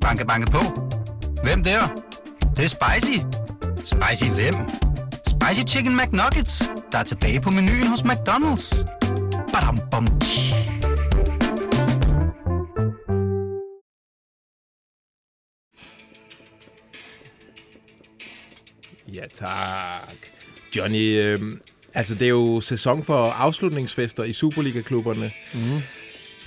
Banke, banke på. Hvem der? Det, det er spicy. Spicy hvem? Spicy Chicken McNuggets, der er tilbage på menuen hos McDonald's. Badum, bom, tji. Ja, tak. Johnny, øh, altså det er jo sæson for afslutningsfester i Superliga-klubberne. Mm.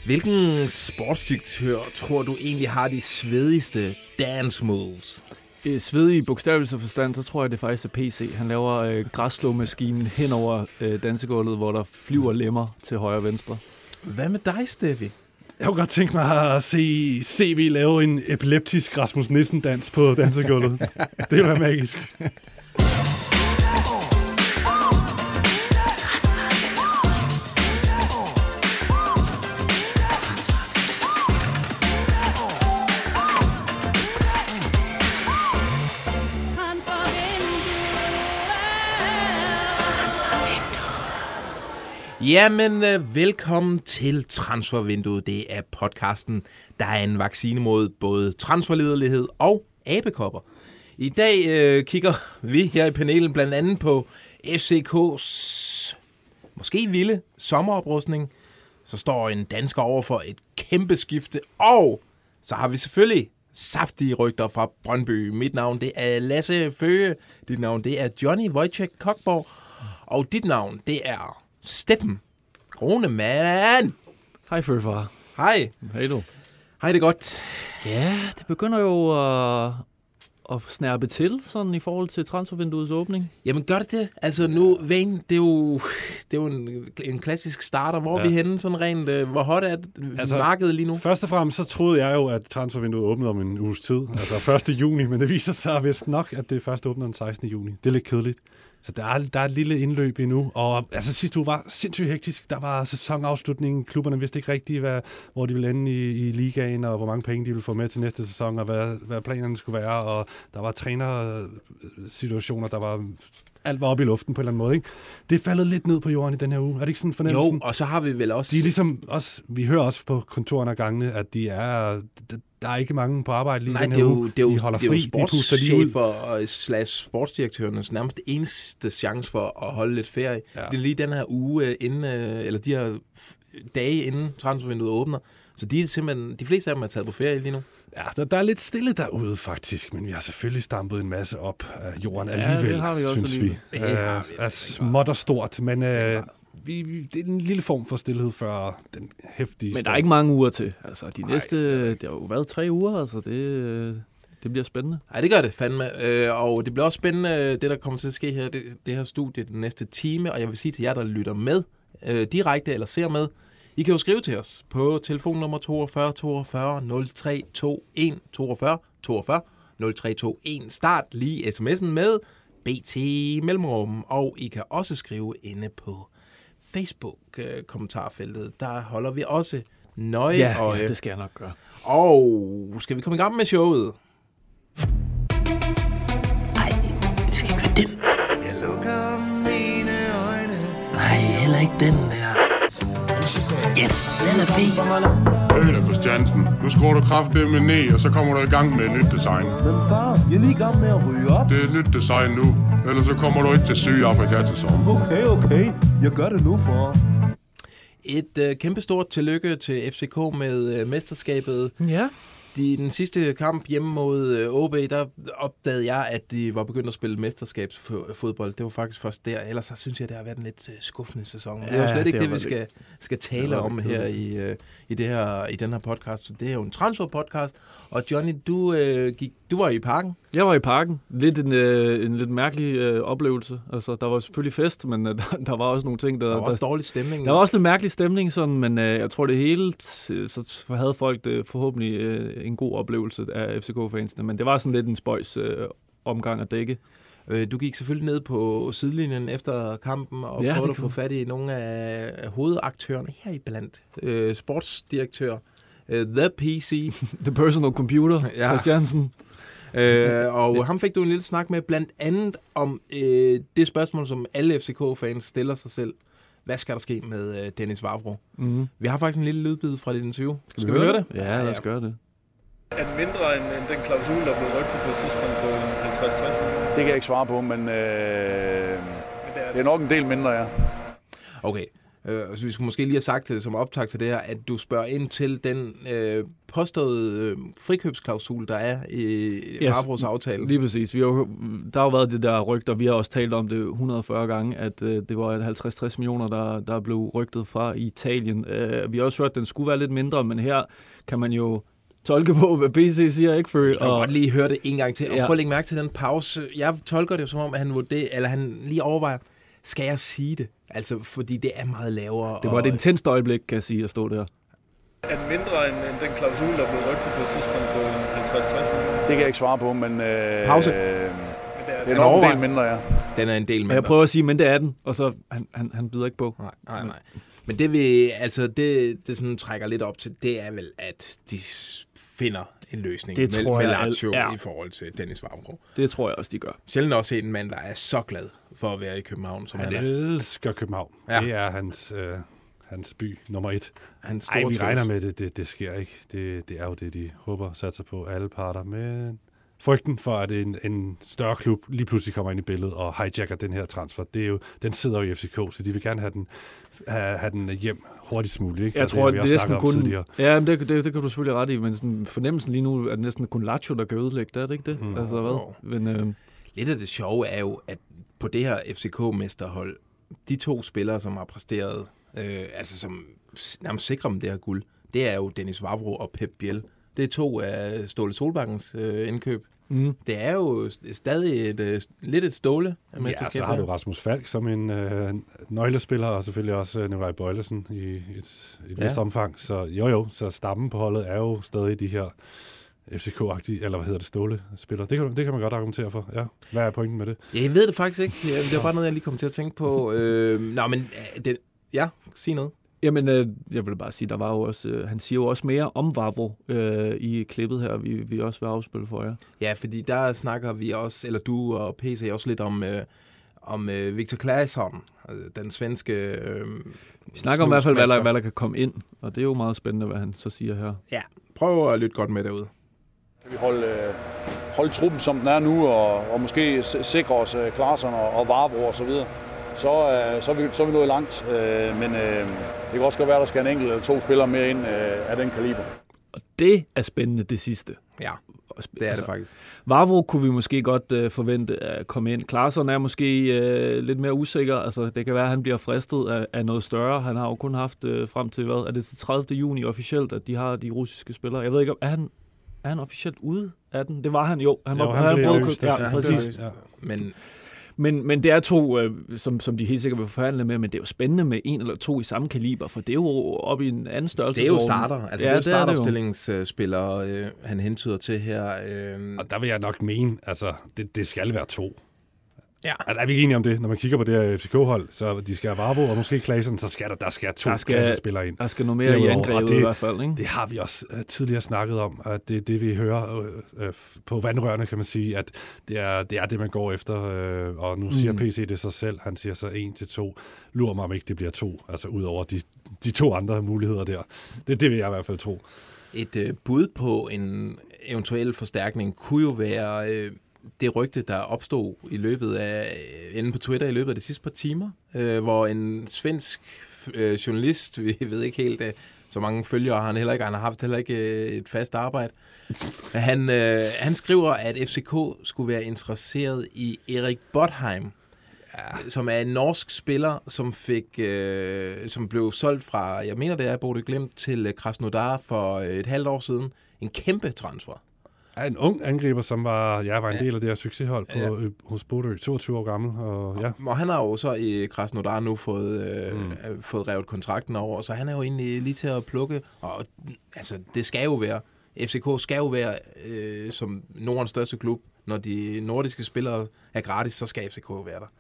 Hvilken sportsdirektør tror du egentlig har de svedigste dance moves? I svedig bogstavelse forstand, så tror jeg, det faktisk er PC. Han laver øh, græsslåmaskinen hen over øh, dansegulvet, hvor der flyver lemmer til højre og venstre. Hvad med dig, Steffi? Jeg kunne godt tænke mig at se CV lave en epileptisk Rasmus Nissen-dans på dansegulvet. det ville være magisk. Jamen, øh, velkommen til Transfervinduet. Det er podcasten, der er en vaccine mod både transferlederlighed og abekopper. I dag øh, kigger vi her i panelen blandt andet på FCK's måske vilde sommeroprustning. Så står en dansker over for et kæmpe skifte, og så har vi selvfølgelig saftige rygter fra Brøndby. Mit navn det er Lasse Føge, dit navn det er Johnny Wojciech Kokborg, og dit navn det er Steffen Kronemann. Hej, far. Hej. Hej du. Hej det godt. Ja, det begynder jo at, at snærpe til, sådan i forhold til transfervinduets åbning. Jamen gør det det? Altså nu, Vane, det er jo, det er jo en, en klassisk starter. Hvor ja. er vi henne sådan rent? øh, Hvor hot er det, altså, markedet lige nu? Først og fremmest så troede jeg jo, at transfervinduet åbnede om en uges tid, altså 1. juni, men det viser sig vist nok, at det først åbner den 16. juni. Det er lidt kedeligt. Så der er, der er et lille indløb endnu. Og altså, sidste uge var sindssygt hektisk. Der var sæsonafslutningen. Klubberne vidste ikke rigtigt, hvad, hvor de ville ende i, i ligaen, og hvor mange penge de ville få med til næste sæson, og hvad, hvad planerne skulle være. Og der var trænersituationer, der var alt var oppe i luften på en eller anden måde. Ikke? Det er faldet lidt ned på jorden i den her uge. Er det ikke sådan fornemmelsen? Jo, og så har vi vel også... De er ligesom også, vi hører også på kontorerne og gangene, at de er, der er ikke mange på arbejde lige Nej, den det her er jo, uge. det er jo, de holder det er jo fri, ud. sportschefer og slash sportsdirektørernes nærmest eneste chance for at holde lidt ferie. Ja. Det er lige den her uge øh, inden, øh, eller de her dage inden transfervinduet åbner. Så de er simpelthen, de fleste af dem er taget på ferie lige nu. Ja, der, der er lidt stille derude faktisk, men vi har selvfølgelig stampet en masse op af jorden Ja, det alligevel, har vi også synes alligevel. vi. Det har Øh, vi, er det er småt og stort, men øh, vi, vi, det er en lille form for stillhed før den hæftige Men der er ikke mange uger til. Altså, de Nej, næste, det er der det, det har jo været tre uger, altså det, øh, det bliver spændende. Nej, det gør det fandme. Øh, og det bliver også spændende, øh, det der kommer til at ske her, det, det her studie den næste time. Og jeg vil sige til jer, der lytter med øh, direkte eller ser med, I kan jo skrive til os på telefonnummer 42 42 0321 42 42 0321. Start lige sms'en med BT Mellemrum, og I kan også skrive inde på Facebook-kommentarfeltet. Der holder vi også nøje Ja, øje. ja, det skal jeg nok gøre. Og skal vi komme i gang med showet? Jeg lukker mine øjne. Nej, heller ikke den der. Yes, den er fed. Øl Christiansen, nu skruer du kraftedeme ned, og så kommer du i gang med et nyt design. Men far, jeg er lige i gang med at ryge op. Det er et nyt design nu, ellers så kommer du ikke til Sydafrika til sommer. Okay, okay. Jeg gør det nu, far. Et øh, kæmpestort tillykke til FCK med øh, mesterskabet. Ja. I den sidste kamp hjemme mod øh, OB, der opdagede jeg, at de var begyndt at spille mesterskabsfodbold. Det var faktisk først der. Ellers så synes jeg, det har været en lidt øh, skuffende sæson. Ja, det er jo slet ikke det det, vi skal, skal det tale om her i, øh, i, det her i den her podcast. Det er jo en transfer-podcast. Og Johnny, du, øh, gik, du var i parken. Jeg var i parken. Lidt en, øh, en lidt mærkelig øh, oplevelse. Altså, der var selvfølgelig fest, men øh, der, der var også nogle ting, der... Der var også der, dårlig stemning. der var også lidt mærkelig stemning, sådan, men øh, jeg tror det hele, så havde folk det forhåbentlig øh, en god oplevelse af FCK-fansene, men det var sådan lidt en spøjs øh, omgang at dække. Øh, Du gik selvfølgelig ned på sidelinjen efter kampen og Ja, prøvede at få fat i nogle af af hovedaktørerne her i blandt. Øh, sportsdirektør, øh, The PC, The Personal Computer, Ja. Christiansen. øh, og ham fik du en lille snak med blandt andet om øh, det spørgsmål, som alle FCK-fans stiller sig selv. Hvad skal der ske med øh, Dennis Vavro? Mm. Vi har faktisk en lille lydbid fra dit interview. Skal, Skal vi høre det? Ja, lad os gøre det. Er den mindre end, end den klausul, der blev rygtet på et tidspunkt på 50-60 millioner? Det kan jeg ikke svare på, men øh, Men det er, det er nok en del mindre, ja. Okay. Øh, så vi skulle måske lige have sagt det som optag til det her, at du spørger ind til den øh, påståede øh, frikøbsklausul, der er i Yes. Vavros aftale. Lige præcis. Vi har, jo- der har jo været det der rygter, vi har også talt om det 140 gange, at øh, det var 50-60 millioner, der, der blev rygtet fra i Italien. Øh, vi har også hørt, at den skulle være lidt mindre, men her kan man jo tolke på, hvad BC siger, ikke? For, Jeg kan godt lige høre det en gang til. Og Ja. prøv at lægge mærke til den pause. Jeg tolker det som om, at han, vurderer, eller han lige overvejer, skal jeg sige det? Altså, fordi det er meget lavere. det var og, et intenst øjeblik, kan jeg sige, at stå der. Er den mindre end, end den klausul, der blev rygtet på et tidspunkt på 50-60 millioner? Det kan jeg ikke svare på, men øh, Pause. øh, det er, det er en del mindre, ja. Den er en del mindre. jeg prøver at sige, men det er den, og så han, han, han bider ikke på. Nej, nej, nej. Men det vi, altså det, det sådan trækker lidt op til, det er vel, at de finder en løsning Det med, tror med Lazio ja. i forhold til Dennis Vavro. Det tror jeg også, de gør. Sjældent også set en mand, der er så glad for at være i København, som han, Han er. elsker København. Ja. Det er hans, øh, hans by nummer et. Han Nej, vi regner med det. det. Det sker ikke. Det, det er jo det, de håber satser på alle parter. Men frygten for, at en, en større klub lige pludselig kommer ind i billedet og hijacker den her transfer, det er jo, den sidder jo i FCK, så de vil gerne have den, have, have den hjem hurtigst muligt. Ikke? Jeg tror, det, det, er næsten kun... tidligere. Ja, men det, det, det kan du selvfølgelig ret i, men sådan, fornemmelsen lige nu er det næsten kun Lazio, der kan ødelægge det, er det ikke det? Mm. Altså, hvad? Men, øh, Lidt af det sjove er jo, at på det her FCK-mesterhold, de to spillere, som har præsteret, øh, altså som nærmest sikrer dem det her guld, det er jo Dennis Vavro og Pep Biel. Det er to af Ståle Solbakkens øh, indkøb. mm. Det er jo stadig et, øh, lidt et ståle af Ja, så har du. Rasmus Falk som en øh, nøglespiller, og selvfølgelig også øh, Nikolaj Bøjlesen i et, et Ja. vist omfang. Så jo jo, så stammen på holdet er jo stadig de her FCK-agtige, eller hvad hedder det, ståle-spillere. Det kan, det kan man godt argumentere for, ja. Hvad er pointen med det? Ja, jeg ved det faktisk ikke. Det var bare noget, jeg lige kom til at tænke på. Øh, nå, men øh, det, ja, sig noget. Jamen, øh, jeg vil bare sige, der var jo også, øh, han siger jo også mere om Vavro øh, i klippet her, vi, vi også vil afspille for jer. Ja, fordi der snakker vi også, eller du og PC også lidt om, øh, om øh, Victor Claesson, altså den svenske øh, Vi snakker om i hvert fald, hvad der, hvad der kan komme ind, og det er jo meget spændende, hvad han så siger her. Ja, prøv at lytte godt med derude. Kan vi holde, øh, holde truppen, som den er nu, og, og måske sikre os øh, Klarsson og, og Varbro og så videre, så, øh, så, er vi, så er vi nået langt. Øh, men øh, det kan også godt være, at der skal en enkelt eller to spillere mere ind øh, af den kaliber. Og det er spændende, det sidste. Ja, det er det faktisk. Vavro kunne vi måske godt øh, forvente at komme ind. Klarsson er måske øh, lidt mere usikker. Altså, det kan være, at han bliver fristet af, af noget større. Han har jo kun haft øh, frem til, hvad er det til 30. juni officielt, at de har de russiske spillere. Jeg ved ikke, om er han, er han officielt ude af den? Det var han jo. Han var, Jo, han blev prøvet- løst, Ja, han præcis. blev. Ja. Men Men, men det er to, øh, som, som de helt sikkert vil forhandle med, men det er jo spændende med en eller to i samme kaliber, for det er jo op i en anden størrelse. det er jo starter. Altså, Ja, det er er jo. startopstillingsspillere, øh, han hentyder til her. Øh, Og der vil jeg nok mene, altså, det, det skal være to. Ja. Altså, er vi ikke enige om det? Når man kigger på det her FCK-hold, så de skal have Varbo og måske Klasen, så skal der, der skal to Der skal- klassespillere ind. Der skal noget mere i angrebet det- i hvert fald, ikke? Det har vi også uh, tidligere snakket om, at det er det, vi hører uh, uh, på vandrørene, kan man sige, at det er det, er det man går efter. Uh, og nu siger Mm. PC det sig selv. Han siger så en til to. Lurer mig, om ikke det bliver to. Altså ud over de, de to andre muligheder der. Det, det vil jeg i hvert fald tro. Et øh, bud på en eventuel forstærkning kunne jo være øh, det rygte, der opstod i løbet af, øh, inde på Twitter i løbet af de sidste par timer, øh, hvor en svensk øh, journalist, vi ved ikke helt, øh, så mange følgere har han heller ikke, han har haft heller ikke øh, et fast arbejde. Han, øh, han skriver, at FCK skulle være interesseret i Erik Botheim, ja. som er en norsk spiller, som fik, øh, som blev solgt fra, jeg mener det er Bodø Glimt, til øh, Krasnodar for øh, et halvt år siden. En kæmpe transfer. En ung angriber, som var, ja, var en Ja. del af det her succeshold på, Ja. hos Bodø, 22 år gammel. Og, ja. Og han har jo så i Krasnodar nu fået, øh, Mm. mm. fået revet kontrakten over, så han er jo egentlig lige til at plukke. Og altså, det skal jo være, FCK skal jo være øh, som Nordens største klub. Når de nordiske spillere er gratis, så skal FCK jo være der.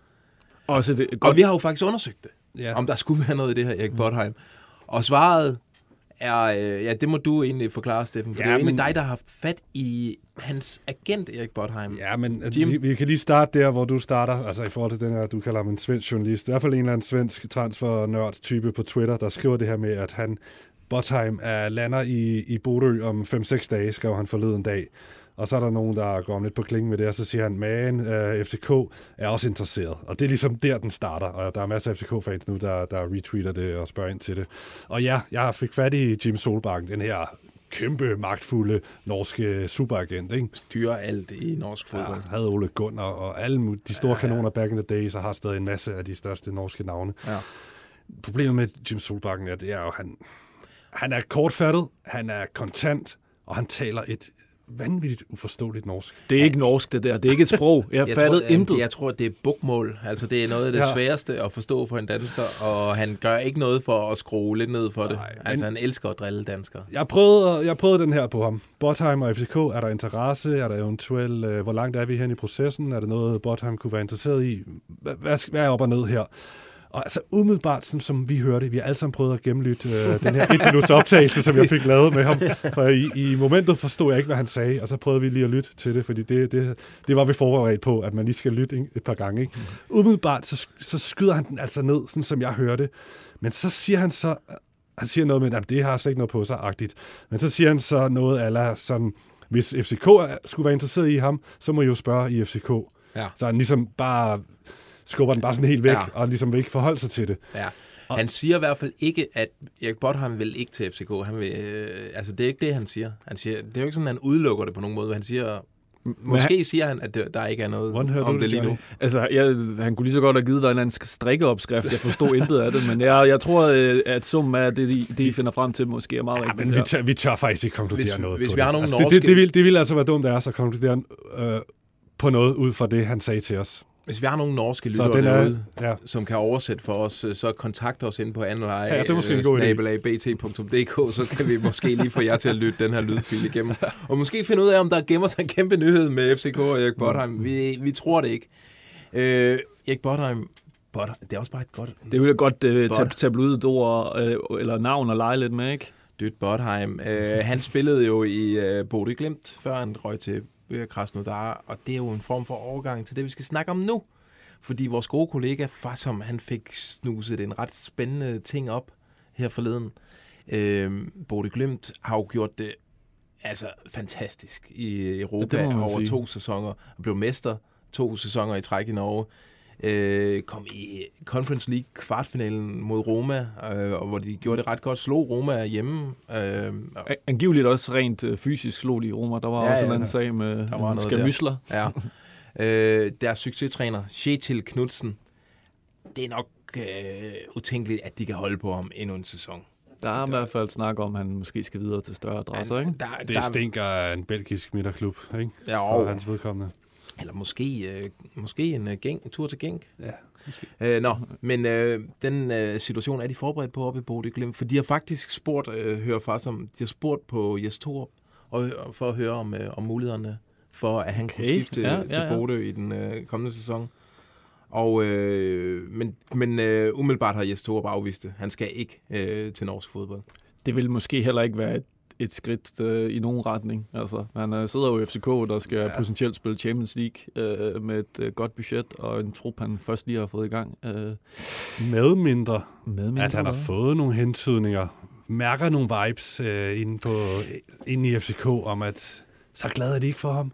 Også det, Og godt, vi har jo faktisk undersøgt det, Ja. ja. om der skulle være noget i det her Erik Botheim. Og svaret er, øh, ja, det må du egentlig forklare, Steffen, for Ja, det er jo men- dig, der har haft fat i hans agent, Erik Botheim. Ja, men at Jim? vi, vi kan lige starte der, hvor du starter, altså i forhold til den her, du kalder ham en svensk journalist. I hvert fald en eller anden svensk transfer-nørd-type på Twitter, der skriver det her med, at han Botheim er, lander i, i Bodø om 5-6 dage, skrev han forleden dag. Og så er der nogen, der går om lidt på klingen med det, og så siger han, man, øh, FCK er også interesseret. Og det er ligesom der, den starter. Og der er masser af FCK-fans nu, der, der retweeter det og spørger ind til det. Og ja, jeg fik fat i Jim Solbakken, den her kæmpe, magtfulde norske superagent, ikke? Styrer alt i norsk fodbold. Ja, havde Ole Gunnar og alle de store ja, ja. kanoner back in the days, og har stadig en masse af de største norske navne. Ja. Problemet med Jim Solbakken er, det er jo, han, han er kortfattet, han er kontant, og han taler et vanvittigt uforståeligt norsk. Det er ikke norsk, det der. Det er ikke et sprog. Jeg, jeg fattede tror, intet. Jeg tror, det er bukmål. Altså, det er noget af det Ja. sværeste at forstå for en dansker, og han gør ikke noget for at skrue lidt ned for det. Nej, altså, men- han elsker at drille danskere. Jeg prøvede, jeg prøvede den her på ham. Botheim og FCK, er der interesse? Er der eventuelt, øh, hvor langt er vi hen i processen? Er det noget, Botheim kunne være interesseret i? Hvad, hvad, hvad er op og ned her? Og altså umiddelbart, som, som vi hørte, vi har alle sammen prøvet at gennemlytte øh, den her et minuts optagelse, som jeg fik lavet med ham. For i, i momentet forstod jeg ikke, hvad han sagde, og så prøvede vi lige at lytte til det, fordi det, det, det var vi forberedt på, at man lige skal lytte et par gange. Ikke? Umiddelbart, så, så skyder han den altså ned, sådan som jeg hørte. Men så siger han så, han siger noget med, at det har slet ikke noget på sig, agtigt. Men så siger han så noget ala sådan, hvis FCK skulle være interesseret i ham, så må I jo spørge i FCK. Ja. Så han ligesom bare skubber den bare sådan helt væk, Ja. og ligesom vil ikke forholde sig til det. Ja. Han siger i hvert fald ikke, at Erik Botheim vil ikke til FCK. Han vil, øh, altså, det er ikke det, han siger. Han siger. Det er jo ikke sådan, at han udelukker det på nogen måde. Han siger, måske siger han, at det, der ikke er noget Hvordan om du det lige nu. Altså, jeg, han kunne lige så godt have givet dig en eller anden strikkeopskrift. Jeg forstod intet af det, men jeg, jeg tror, øh, at summen af det, de, det, I finder frem til, måske er meget Ja, rigtigt. men vi tør, vi tør faktisk ikke konkludere Hvis- noget hvis på vi har det. nogle altså, det, norske- det, det, vil, det vil altså være dumt af os at konkludere øh, på noget ud fra det, han sagde til os. Hvis vi har nogle norske lyttere er, derude, ja, som kan oversætte for os, øh, så kontakt os ind på anleje, Ja, det er måske en god idé. snabelag.bt.dk, så kan vi måske lige få jer til at lytte den her lydfil igennem. Og måske finde ud af, om der gemmer sig en kæmpe nyhed med FCK og Erik Botheim. Vi, vi tror det ikke. Øh, Erik Botheim, Botheim, det er også bare et godt... Det vil jeg godt øh, tab- tabloidet ord, øh, eller navn og lege lidt med, ikke? Dyt Botheim. Øh, han spillede jo i øh, Bodø Glimt, før han røg til øh, Krasnodar, og det er jo en form for overgang til det, vi skal snakke om nu. Fordi vores gode kollega Fassom, han fik snuset en ret spændende ting op her forleden. Øh, Bodø Glimt har jo gjort det altså fantastisk i Europa Ja, over sige. to sæsoner, og blev mester to sæsoner i træk i Norge. Øh, kom i Conference League kvartfinalen mod Roma, øh, og hvor de gjorde det ret godt. Slog Roma hjemme. Øh, og- Angiveligt også rent øh, fysisk slog de i Roma. Der var Ja, også ja, en anden ja. sag med Der var en noget skamysler. Ja. øh, deres succestræner, Kjetil Knudsen, det er nok øh, utænkeligt, at de kan holde på ham endnu en sæson. Der er i hvert fald snak om, at han måske skal videre til større adresser, ikke? Der, det stinker af en belgisk midterklub, ikke? Ja, For og, hans vedkommende. Eller måske, øh, måske en, øh, gæng, en tur til Genk. Ja, Øh, nå, men øh, den øh, situation er de forberedt på oppe i Bodø Glimt, for de har faktisk spurgt, øh, hører faktisk om, de har spurgt på Jes Torup, og, for at høre om, øh, om mulighederne for, at han kunne Okay, skifte ja, ja, ja, til. Bodø i den øh, kommende sæson. Og, øh, men men øh, umiddelbart har Jes Torup afvist det. Han skal ikke øh, til norsk fodbold. Det vil måske heller ikke være et, et skridt øh, i nogen retning. Altså, han øh, sidder jo i FCK, der skal ja. potentielt spille Champions League øh, med et øh, godt budget og en trup, han først lige har fået i gang. Øh, Med mindre, med mindre, at han har fået nogle hentydninger, mærker nogle vibes øh, inde, på, inde i FCK om, at så glad er de ikke for ham.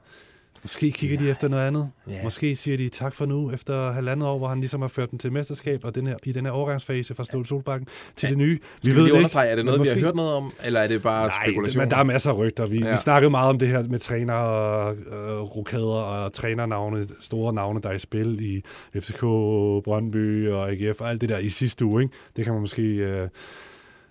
Måske kigger de efter noget andet. Ja. Måske siger de tak for nu, efter halvandet år, hvor han ligesom har ført dem til mesterskab, og den her, i den her overgangsfase fra Ståle Solbakken til Ja. det nye. Vi ved det ikke. er det noget, men vi har måske- hørt noget om, eller er det bare Nej, spekulation? men der er masser af rygter. Vi, ja. vi snakkede meget om det her med træner og øh, rokader og trænernavne, store navne, der er i spil i FCK, Brøndby og AGF og alt det der i sidste uge. Ikke? Det kan man måske øh,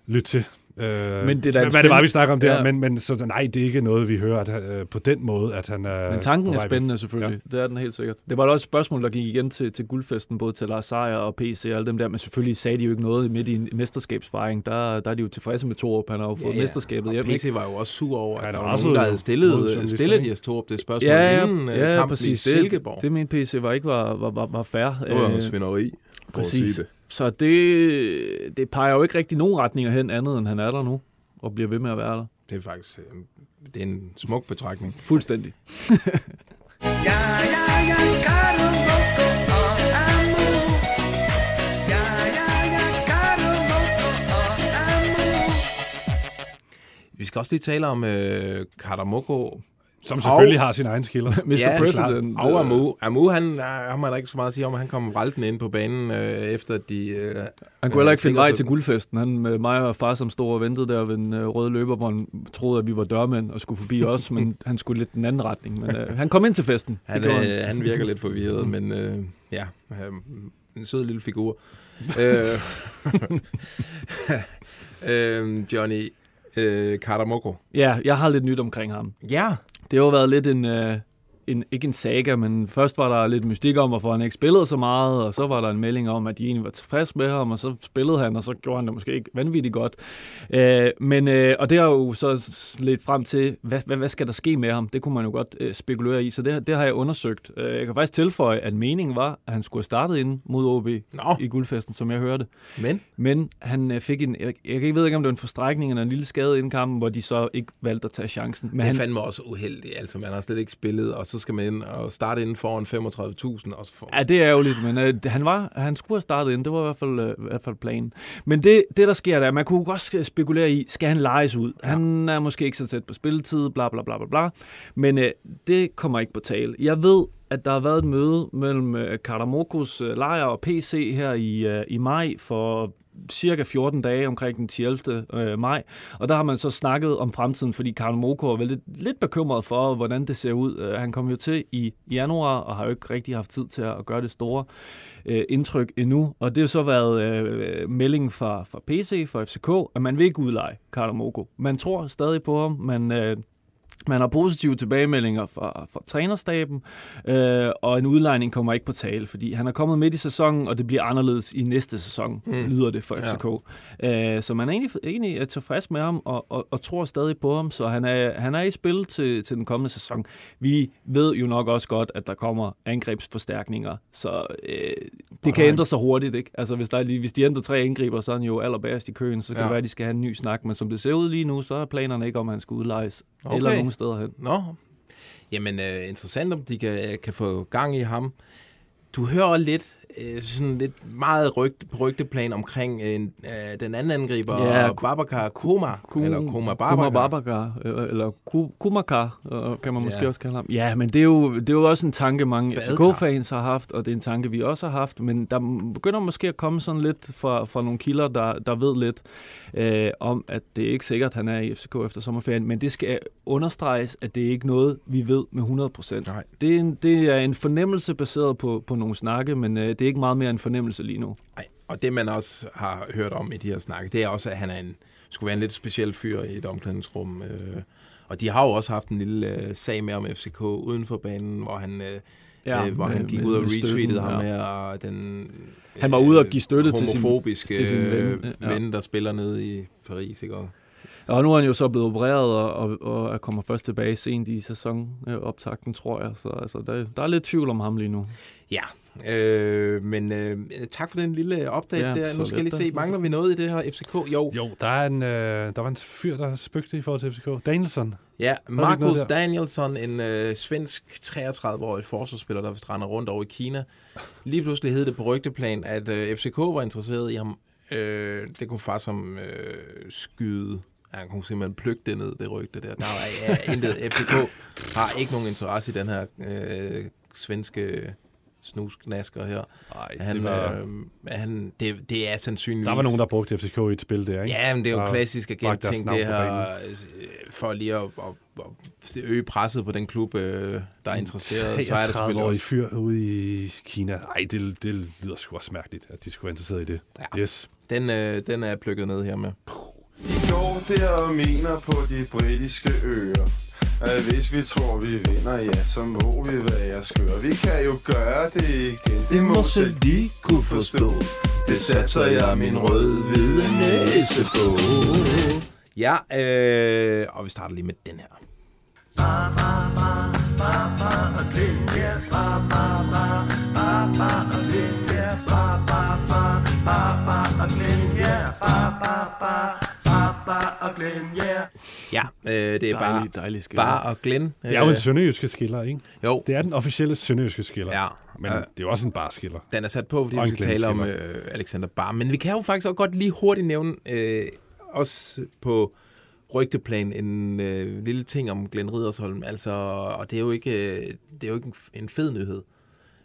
lytte til. Øh, Men det er hvad det var, vi snakker om der, Ja. ja. men, men så, nej, det er ikke noget, vi hører at, øh, på den måde, at han er Men tanken er spændende selvfølgelig. Ja. Det er den helt sikkert. Det var da også et spørgsmål, der gik igen til, til guldfesten, både til Lars Seier og PC og alle dem der, men selvfølgelig sagde de jo ikke noget midt i en mesterskabsfejring. Der, der er de jo tilfredse med Torup. Han har jo fået ja, mesterskabet og hjem. PC var jo også sur over, at Han der er var også nogen, der havde stillet, modjournalister, stillet? Jes Torup det spørgsmål Ja, ja, inden øh, ja, kampen præcis. i Silkeborg. Det, det mente PC var ikke var, var, var, var fair. Det var Øh, noget svineri. for at præcis. sige det. Så det, det peger jo ikke rigtig nogen retninger hen andet, end han er der nu, og bliver ved med at være der. Det er faktisk øh, det er en smuk betragtning. Fuldstændig. Ja, ja, ja, oh, oh, amore. skal også lige tale om øh, Karamoko. Som selvfølgelig har sin egen skiller. Mr. Ja, President. Og Amu. Amu, han, han har der ikke så meget at sige om, han kom raltende ind på banen, øh, efter at de... Øh, Han kunne heller ikke finde vej til guldfesten. Han med mig og far som stod og ventede der ved en øh, røde løber, hvor han troede, at vi var dørmænd og skulle forbi os, men han skulle lidt den anden retning. Men øh, han kom ind til festen. Han, øh, han virker lidt forvirret, men øh, ja, øh, en sød lille figur. øh, øh, Johnny øh, Karamoko. Ja, jeg har lidt nyt omkring ham. Ja, det har jo været lidt en, øh, en, ikke en saga, men først var der lidt mystik om, hvorfor han ikke spillede så meget, og så var der en melding om, at de egentlig var tilfreds med ham, og så spillede han, og så gjorde han det måske ikke vanvittigt godt. Øh, men, øh, og det har jo så lidt frem til, hvad, hvad, hvad skal der ske med ham? Det kunne man jo godt øh, spekulere i, så det, det har jeg undersøgt. Øh, jeg kan faktisk tilføje, at meningen var, at han skulle have startet ind mod OB Nå. i guldfesten, som jeg hørte. men Men han øh, fik en, jeg, jeg ved ikke, om det var en forstrækning eller en lille skade inden kampen, hvor de så ikke valgte at tage chancen. Men Men han, fandme også uheldig. Altså, man har slet ikke spillet, og så skal man ind og starte inden foran 35.000. Og så får... Ja, det er ærgerligt, men øh, han, var, han skulle have startet ind. Det var i hvert fald, øh, i hvert fald planen. Men det, det, der sker der, man kunne godt spekulere i, skal han lejes ud? Ja. Han er måske ikke så tæt på spilletid, bla bla bla bla bla. Men øh, det kommer ikke på tale. Jeg ved, at der har været et møde mellem øh, Karamokos øh, lejr og PC her i, øh, i maj for cirka 14 dage omkring den 10. Øh, maj. Og der har man så snakket om fremtiden, fordi Karl Moko er vel lidt, lidt bekymret for, hvordan det ser ud. Øh, han kom jo til i januar, og har jo ikke rigtig haft tid til at gøre det store øh, indtryk endnu. Og det har så været øh, meldingen fra, fra PC, fra FCK, at man vil ikke udleje Karl Moko. Man tror stadig på ham, man... Øh, man har positive tilbagemeldinger fra, fra trænerstaben, øh, og en udlejning kommer ikke på tale, fordi han er kommet midt i sæsonen, og det bliver anderledes i næste sæson, mm. lyder det for FCK. Ja. Øh, så man er egentlig, egentlig er tilfreds med ham, og, og, og tror stadig på ham, så han er, han er i spil til, til den kommende sæson. Vi ved jo nok også godt, at der kommer angrebsforstærkninger, så øh, det kan ændre sig hurtigt. Ikke? Altså, hvis, der er hvis de ændrer tre angriber, så er han jo allerbærest i køen, så kan Ja. det være, at de skal have en ny snak, men som det ser ud lige nu, så er planerne ikke om, han skal udlejes, okay. eller Okay nogen steder hen. Nå, jamen øh, interessant, om de kan, kan få gang i ham. Du hører lidt øh, sådan lidt meget rygte, rygteplan omkring øh, øh, den anden angriber, Ja, Babacar Kuma, Ku- eller Kuma Kuma Babacar. Øh, eller Ku- Kumakar, øh, kan man måske Ja. også kalde ham. Ja, men det er jo, det er jo også en tanke, mange. FCK-fans har haft, og det er en tanke, vi også har haft, men der begynder måske at komme sådan lidt fra, fra nogle kilder, der, der ved lidt øh, om, at det er ikke sikkert, at han er i FCK efter sommerferien, men det skal understreges, at det er ikke noget, vi ved med 100%. Nej. Det er en, det er en fornemmelse baseret på, på nogle snakke, men øh, det er ikke meget mere en fornemmelse lige nu. Nej, og det man også har hørt om i de her snakke, det er også, at han er en, skulle være en lidt speciel fyr i et omklædningsrum. Øh, og de har jo også haft en lille øh, sag med om FCK uden for banen, hvor han, øh, Ja, øh, hvor med- han gik med- ud og retweetede ham ja. og den Han var ude og give støtte til sin- homofobiske til sin ven, ven, ja. ven, der spiller nede i Paris. Ikke? Og, Og nu er han jo så blevet opereret, og, og, og er kommer først tilbage sent i sæsonoptakten, tror jeg. Så altså, der, der er lidt tvivl om ham lige nu. ja, øh, men øh, tak for den lille update Ja, der. Nu skal jeg lige se, mangler vi noget i det her FCK? Jo, Jo, der, er en, øh, der var en fyr, der spøgte i forhold til FCK. Danielson. Ja, Markus der? Danielsson, en øh, svensk 33-årig forsvarsspiller, der vist render rundt over i Kina. Lige pludselig hed det på rygteplan, at øh, FCK var interesseret i ham. Øh, det kunne far som øh, skyde. Han kunne simpelthen plukke det ned, det rygte der. Der er, er intet. FCK har ikke nogen interesse i den her øh, svenske snusknasker her. Nej, Han, det var, øh, han, det, det er sandsynligvis... der var nogen, der brugte FCK i et spil der, ikke? Ja, men det er jo Og klassisk agent-ting, det her, øh, for lige at, at, at øge presset på den klub, øh, der er interesseret. Så er det selvfølgelig 33-årig også... fyr ude i Kina. Ej, det, det lyder sgu også mærkeligt, at de skulle være interesseret i det. Ja. Yes. Den, øh, den er plukket ned her med. I går der og mener på de britiske øer at hvis vi tror vi vinder, ja, så må vi være skøre Vi kan jo gøre det igen, det må selv de kunne forstå Det satser jeg min rød-hvide næse på Ja, øh, og vi starter lige med den her. Ja, øh, det er bare, Dejlig, dejlig skiller. bare og Glenn. Det er jo en sønderjyske skiller, ikke? Jo, Det er den officielle sønderjyske skiller. ja. Men Øh, det er jo også en barskiller. Den er sat på, fordi Og vi skal tale om Glenn øh, Alexander Bar. Men vi kan jo faktisk også godt lige hurtigt nævne, øh, også på rygteplan en øh, lille ting om Glenn Ridersholm. Altså, og det er jo ikke, øh, det er jo ikke en, fed nyhed.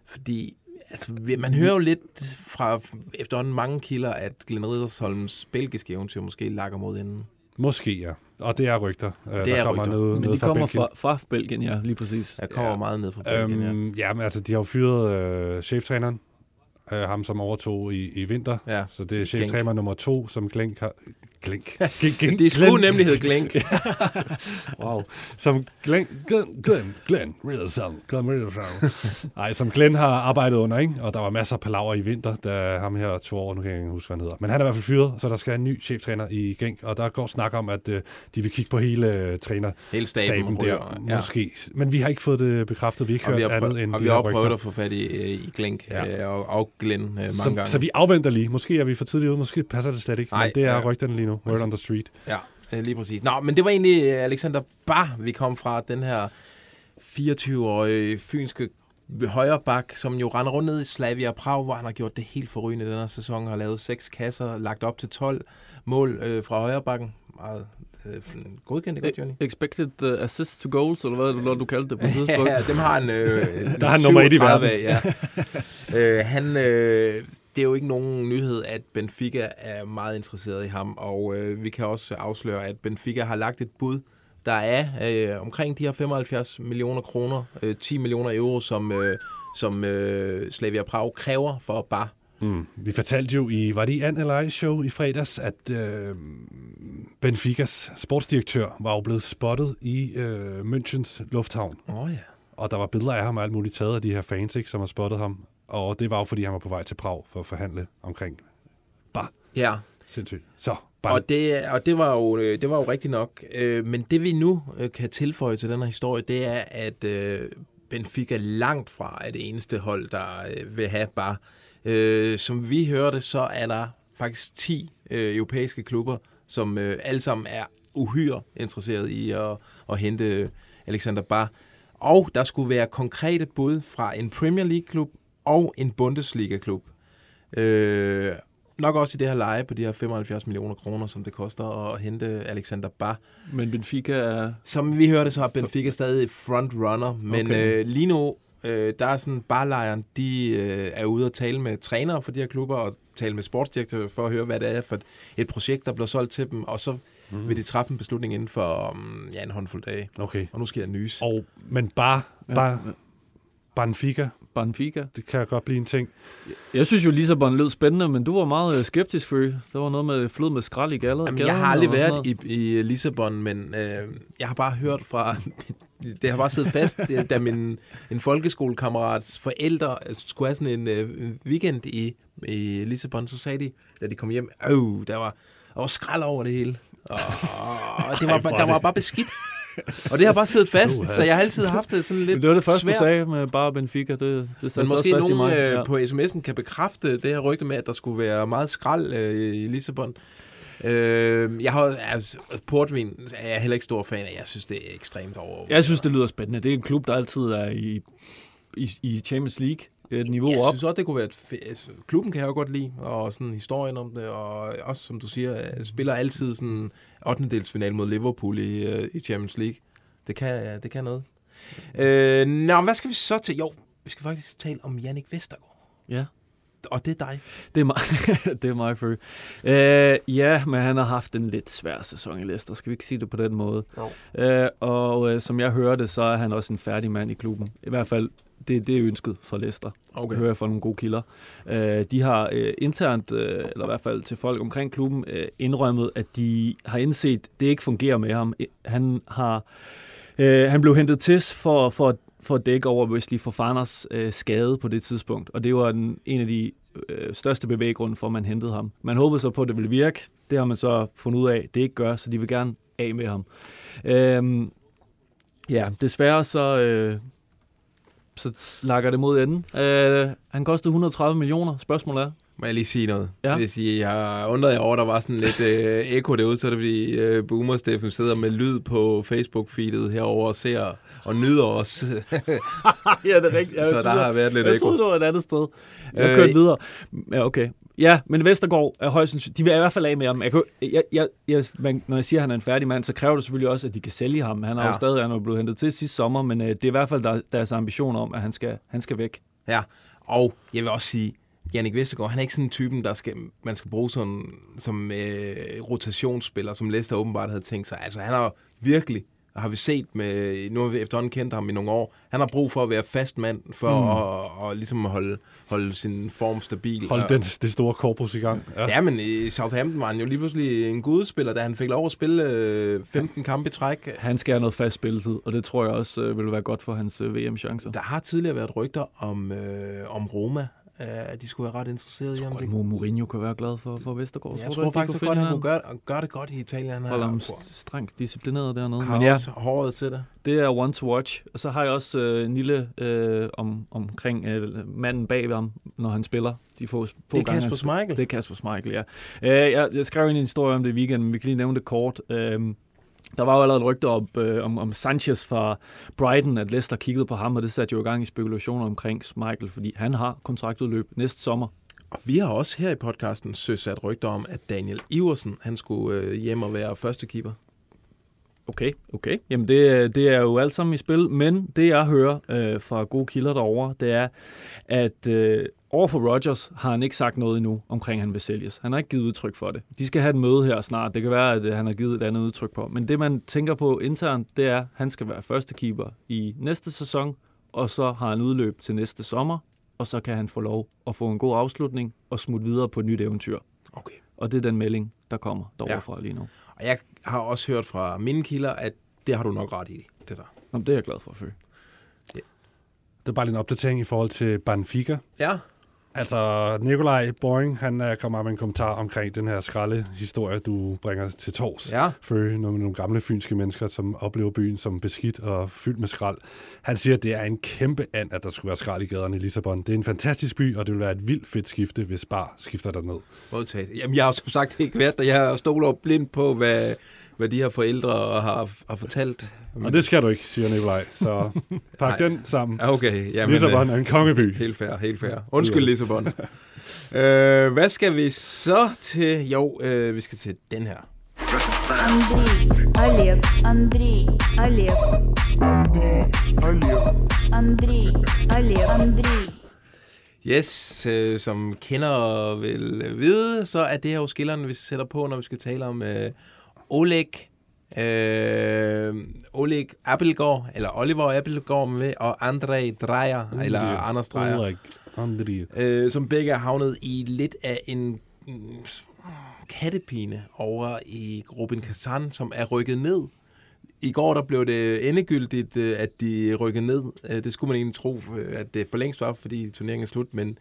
Fordi altså, vi- man hører jo lidt fra efterhånden mange kilder, at Glenn Ridersholms belgiske eventyr måske lakker mod enden. Måske, ja. Og det er rygter. Øh, Det der er kommer rygter. Noget, Men noget de kommer Belgien. fra, fra Belgien, ja, lige præcis. Der kommer Ja. meget ned fra Belgien, ja. Øhm, ja, men altså, de har jo fyret øh, cheftræneren. Øh, ham, som overtog i, i vinter. ja. Så det er cheftræner nummer to, som Glenk har... Glenk. Glenk. Det skulle nemlig hedde Glenk. Wow. Som Glenn, Glenn, Glenn, Glenn Riddlersson, Glenn Riddlersson. Nej, som Glenn har arbejdet under, ikke? Og der var masser af palaver i vinter, da ham her to år, nu kan jeg ikke huske, hvad han hedder. Men han er i hvert fald fyret, så der skal en ny cheftræner i Genk, og der går snak om, at øh, de vil kigge på hele uh, træner Hele staben, staben der, ja. måske. Men vi har ikke fået det bekræftet, vi har ikke Og vi hørt har, andet end og vi har prøvet at få fat i, øh, i Glenk Ja. ja. og, og Glenn øh, mange Så, gange. så vi afventer lige. Måske er vi for tidligt ude, måske passer det slet ikke. Nej, men det er ja. rygterne lige nu. Word on the street. Ja, øh, lige præcis. Nå, men det var egentlig øh, Alexander Bar, vi kom fra. Den her 24-årige fynske højre bak, som jo render rundt ned i Slavia Prag, hvor han har gjort det helt forrygende den her sæson, har lavet seks kasser, lagt op til 12 mål øh, fra højre bakken. Meget øh, godkendt, ikke, Johnny? Expected uh, assist to goals, eller hvad hvad du kaldte det på et tidspunkt. Ja, dem har han... Øh, Der er han nummer et i 37 verden. af, Ja. øh, han, øh, det er jo ikke nogen nyhed, at Benfica er meget interesseret i ham, og øh, vi kan også afsløre, at Benfica har lagt et bud, der er øh, omkring de her 75 millioner kroner, øh, 10 millioner euro, som, øh, som øh, Slavia Prag kræver for bare. Mm. Vi fortalte jo i, var det i An eller show i fredags, at øh, Benficas sportsdirektør var jo blevet spottet i øh, Münchens lufthavn. Åh oh, ja. Og der var billeder af ham og alt muligt taget af de her fans, ikke, som har spottet ham. Og det var jo, fordi han var på vej til Prag for at forhandle omkring. Bare Ja, sindssygt. Så, bare Og det, og det var jo, øh, det var jo rigtigt nok. Øh, Men det vi nu øh, kan tilføje til den her historie, det er, at Benfica langt fra er det eneste hold, der vil have bare. Som vi hørte, så er der faktisk 10 øh, europæiske klubber, som alle sammen er uhyre interesseret i at, at hente Alexander Bar. Og der skulle være konkrete bud fra en Premier League-klub og en Bundesliga-klub. Øh, nok også i det her leje på de her 75 millioner kroner, som det koster at hente Alexander Bar. Men Benfica er... Som vi hørte, så er Benfica stadig frontrunner, men Okay. øh, lige nu, øh, der er sådan barlejren, de øh, er ude og tale med trænere for de her klubber, og tale med sportsdirektører for at høre, hvad det er for et, et projekt, der bliver solgt til dem, og så mm. vil de træffe en beslutning inden for um, ja, en håndfuld dage. Okay. Og nu skal jeg nys. Og, men bare, bare Benfica, Benfica. det kan godt blive en ting. Jeg synes jo, Lissabon lød spændende, men du var meget øh, skeptisk, for Der var noget med flød med skrald i galler. Jamen, jeg har aldrig været i, i Lissabon, men øh, jeg har bare hørt fra... Det har bare siddet fast, da min en folkeskolekammerats forældre øh, skulle have sådan en øh, weekend i, i Lissabon, så sagde de, da de kom hjem, øh, der var, der var skrald over det hele. Og, og det var, Ej, er der var det- bare beskidt. Og det har bare siddet fast, så jeg har altid haft det sådan lidt Det var det første, svært. du sagde med bare Benfica. Det, det Men måske nogen mig. øh, på sms'en kan bekræfte det her rygte med, at der skulle være meget skrald øh, i Lissabon. Øh, jeg har altså, portvin er jeg heller ikke stor fan af. Jeg synes, det er ekstremt over. Jeg synes, det lyder spændende. Det er en klub, der altid er i, i, i Champions League. Det er et niveau jeg op. synes også, det kunne være et fe- altså, Klubben kan jeg jo godt lide, og sådan historien om det, og også, som du siger, øh, spiller altid sådan 8. final mod Liverpool i, øh, i Champions League. Det kan, det kan noget. Øh, nå, hvad skal vi så til? Jo, vi skal faktisk tale om Jannik Vestergaard. Ja. Og det er dig. Det er mig, det er mig Fø. Øh, ja, men han har haft en lidt svær sæson i Leicester. Skal vi ikke sige det på den måde? Jo. Øh, og øh, som jeg hørte, så er han også en færdig mand i klubben. I hvert fald, det, det er ønsket fra Leicester. Okay. Hører jeg fra nogle gode kilder. Øh, de har øh, internt, øh, eller i hvert fald til folk omkring klubben, øh, indrømmet, at de har indset, at det ikke fungerer med ham. Han har øh, han blev hentet til for, for, for at dække over Wesley Fofanas øh, skade på det tidspunkt, og det var den, en af de øh, største bevæggrunde for, at man hentede ham. Man håbede så på, at det ville virke. Det har man så fundet ud af, det ikke gør, så de vil gerne af med ham. Øh, ja, desværre så... Øh, så lakker det mod enden. Øh, han kostede 130 millioner. Spørgsmålet er, Må jeg lige sige noget? Ja. Hvis I har undret jer over, der var sådan lidt øh, ekko derude, så er det fordi øh, Boomer Steffen sidder med lyd på Facebook-feedet herover og ser og nyder os. ja, det er rigtigt. Så der har været lidt Jeg ekko. troede, det var et andet sted. Jeg Øh, kørte videre. Ja, okay. Ja, men Vestergaard er højst sandsynligt. De vil i hvert fald af med ham. Jeg, kan, jeg, jeg, jeg, man- når jeg siger, at han er en færdig mand, så kræver det selvfølgelig også, at de kan sælge ham. Han er ja. Jo stadig han er blevet hentet til sidste sommer, men øh, det er i hvert fald der, deres ambition om, at han skal, han skal væk. Ja, og jeg vil også sige, Jannik Vestergaard, han er ikke sådan en typen, der skal, man skal bruge sådan, som øh, rotationsspiller, som Leicester åbenbart havde tænkt sig. Altså, han har virkelig, har vi set med, nu har vi efterhånden kendt ham i nogle år, han har brug for at være fast mand, for mm. at, at, ligesom holde, holde sin form stabil. Hold Og- den, det store korpus i gang. Ja. ja, men i Southampton var han jo lige pludselig en gudspiller, da han fik lov at spille øh, 15 kampe i træk. Han skal have noget fast spilletid, og det tror jeg også øh, vil være godt for hans øh, VM-chancer. Der har tidligere været rygter om, øh, om Roma, at de skulle være ret interesserede i ham. Det, Må Mourinho kan være glad for, for Vestergaard. jeg du, tror faktisk kunne godt, han kunne gøre, gøre det godt i Italien. Holder ham strengt disciplineret dernede. har Men ja, også håret til det. det er one to watch. Og så har jeg også øh, en lille øh, om, omkring øh, manden bag ved ham, når han spiller. De få, få Det er gange, Kasper. Schmeichel. Det er Kasper Schmeichel, ja. Øh, jeg, jeg skrev en historie om det i weekenden, men vi kan lige nævne det kort. Øh, der var jo allerede rygter op, øh, om, om Sanchez fra Brighton, at Leicester kiggede på ham, og det satte jo i gang i spekulationer omkring Schmeichel, fordi han har kontraktudløb næste sommer. Og vi har også her i podcasten søsat rygter om, at Daniel Iversen, han skulle øh, hjem og være første keeper. Okay, okay. Jamen det, det er jo alt sammen i spil, men det jeg hører øh, fra gode kilder derovre, det er, at øh, over for Rodgers har han ikke sagt noget endnu omkring, at han vil sælges. Han har ikke givet udtryk for det. De skal have et møde her snart. Det kan være, at øh, han har givet et andet udtryk på. Men det man tænker på internt, det er, at han skal være første keeper i næste sæson, og så har han udløb til næste sommer, og så kan han få lov at få en god afslutning og smutte videre på et nyt eventyr. Okay. Og det er den melding, der kommer derovre Ja. fra lige nu. Og jeg har også hørt fra mine kilder, at det har du nok ret i, det der. Jamen, det er jeg glad for at føle. Det er bare lige en opdatering i forhold til Benfica. Ja. Altså, Nikolaj Boring, han er kommet med en kommentar omkring den her skralde historie, du bringer til tors. Ja. For nogle, nogle gamle fynske mennesker, som oplever byen som beskidt og fyldt med skrald. Han siger, at det er en kæmpe and, at der skulle være skrald i gaderne i Lissabon. Det er en fantastisk by, og det vil være et vildt fedt skifte, hvis Bar skifter derned. Modtaget. Jamen, jeg har som sagt ikke været der. Jeg stoler blind på, hvad, hvad de her forældre har, har fortalt. Og det skal du ikke, siger Nikolaj. Så pak Nej. den sammen. Ja, Okay, jamen, Lissabon øh, er en kongeby. Helt fair, helt fair. Undskyld, Lissabon. øh, hvad skal vi så til? Jo, øh, vi skal til den her. Андрей, Олег, Андрей, Олег. Андрей, Олег, Андрей. Yes, øh, som kender vil vide, så er det her jo skilleren, vi sætter på, når vi skal tale om øh, Oleg, øh, Oleg Appelgaard, eller Oliver Appelgaard med, og Andrei Dreyer, eller Anders Dreyer. Ulrik, André. øh, som begge er havnet i lidt af en mm, kattepine over i Robin Kazan, som er rykket ned. I går der blev det endegyldigt, øh, at de rykkede ned. Øh, Det skulle man egentlig tro, øh, at det for længst var, fordi turneringen er slut, men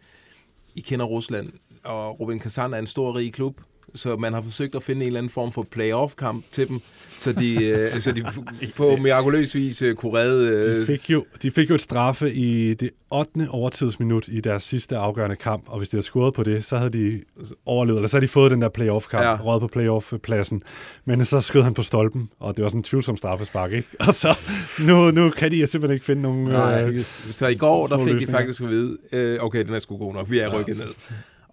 I kender Rusland, og Robin Kazan er en stor, rig klub, så man har forsøgt at finde en eller anden form for playoff-kamp til dem, så de, øh, så de på mirakuløs vis øh, kunne redde... De øh, fik, jo, de fik jo et straffe i det 8. overtidsminut i deres sidste afgørende kamp, og hvis de havde scoret på det, så havde de overlevet, eller så havde de fået den der playoff-kamp, Ja. ja. røget på playoff-pladsen. Men så skød han på stolpen, og det var sådan en tvivlsom straffespark, ikke? Og så nu, nu kan de simpelthen ikke finde nogen... Nej, øh, så i går, der fik løsninger. faktisk at vide, øh, okay, den er sgu god nok, vi er rykket ned.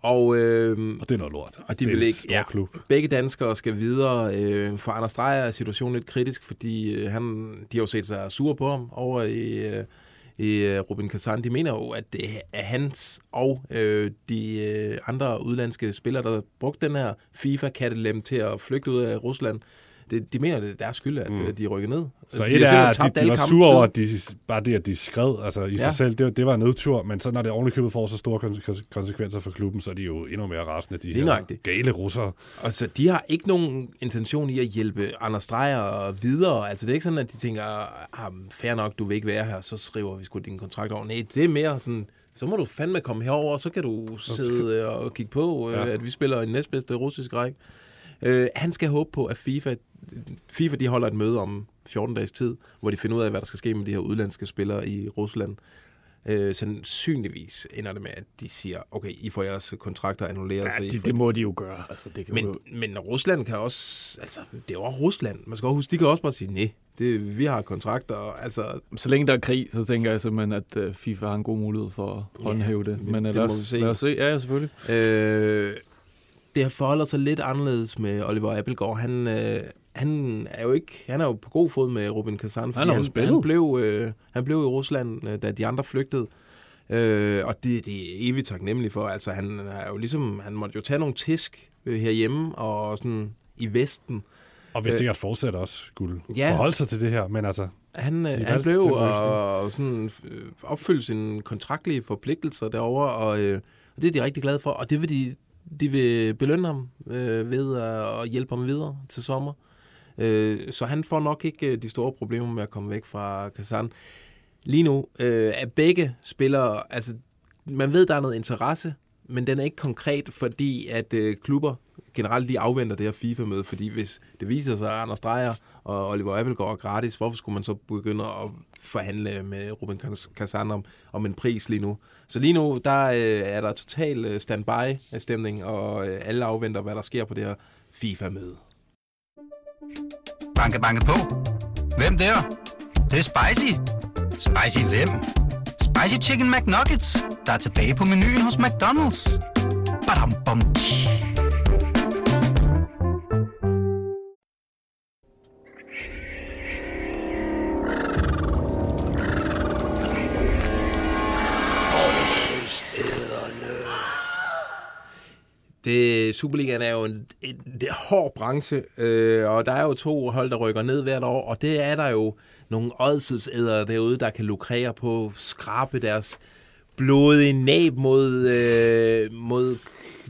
Og, øh, Og det er noget lort. og de det vil ikke, ja, klub. begge danskere skal videre. Øh, for Anders Dreyer er situationen lidt kritisk, fordi øh, han, de har jo set sig sure på ham over i, øh, i øh, Robin Kazan. De mener jo, at det er hans og øh, de øh, andre udlandske spillere, der brugte den her FIFA-kattelem til at flygte ud af Rusland. Det, de mener, det er deres skyld, at mm. de rykker ned. Så et er, at de, de var sure over, at de, bare det, at de skred altså, i Ja. sig selv, det, det var en nedtur, men så når det ovenikøbet får så store kon- kon- konsekvenser for klubben, så er de jo endnu mere rasende, de Lige her nøjagtigt. gale russere. Altså, de har ikke nogen intention i at hjælpe Anders Dreyer videre. Altså, det er ikke sådan, at de tænker, ah, fair nok, du vil ikke være her, så skriver vi sgu din kontrakt over. Nej, det er mere sådan, så må du fandme komme herover, og så kan du sidde øh, og kigge på, øh, Ja. at vi spiller i næstbedste russisk række. Øh, han skal håbe på, at FIFA, FIFA de holder et møde om 14 dages tid, hvor de finder ud af, hvad der skal ske med de her udlandske spillere i Rusland. Øh, sandsynligvis ender det med, at de siger, okay, I får jeres kontrakter annulleret. Ja, I det, får- det må de jo gøre. Altså, det kan men, jo... men Rusland kan også... Altså, det er jo Rusland. Man skal også huske, de kan også bare sige, nej, Det, vi har kontrakter, og altså... Så længe der er krig, så tænker jeg simpelthen, at øh, FIFA har en god mulighed for at håndhæve det. Men det lad, må os, vi se. lad os se. Ja, ja, selvfølgelig. Øh, det forholder sig lidt anderledes med Oliver Appelgaard. Han, øh, han er jo ikke, han er jo på god fod med Robin Kazan, fordi han, spillet. han, blev, øh, han blev i Rusland, øh, da de andre flygtede. Øh, og det, det er evigt taknemmelig for. Altså, han er jo ligesom, han måtte jo tage nogle tisk øh, herhjemme og sådan i Vesten. Og hvis Øh, sikkert fortsætter også skulle ja. forholde sig til det her, men altså... Han, øh, han blev løsning. og sådan øh, opfylde sine kontraktlige forpligtelser derovre, og, øh, og det er de rigtig glade for. Og det vil de, de vil belønne ham øh, ved at, at hjælpe ham videre til sommer. Øh, så han får nok ikke øh, de store problemer med at komme væk fra Kazan. Lige nu øh, er begge spillere, altså man ved, der er noget interesse, men den er ikke konkret, fordi at øh, klubber generelt lige afventer det her FIFA-møde, fordi hvis det viser sig, at Anders Dreyer og Oliver Appelgaard er gratis, hvorfor skulle man så begynde at forhandle med Ruben Kazan om, om en pris lige nu? Så lige nu, der øh, er der total øh, standby-stemning, og øh, alle afventer, hvad der sker på det her FIFA-møde. Banke, banke på. Hvem der? Det, det er spicy. Spicy hvem? Spicy Chicken McNuggets, der er tilbage på menuen hos McDonald's. Badum, bom, tji. Superligaen er jo en, en, en hård branche, øh, og der er jo to hold, der rykker ned hvert år, og det er der jo nogle ådselsædere derude, der kan lukrere på skrabe deres blodige næb mod, øh, mod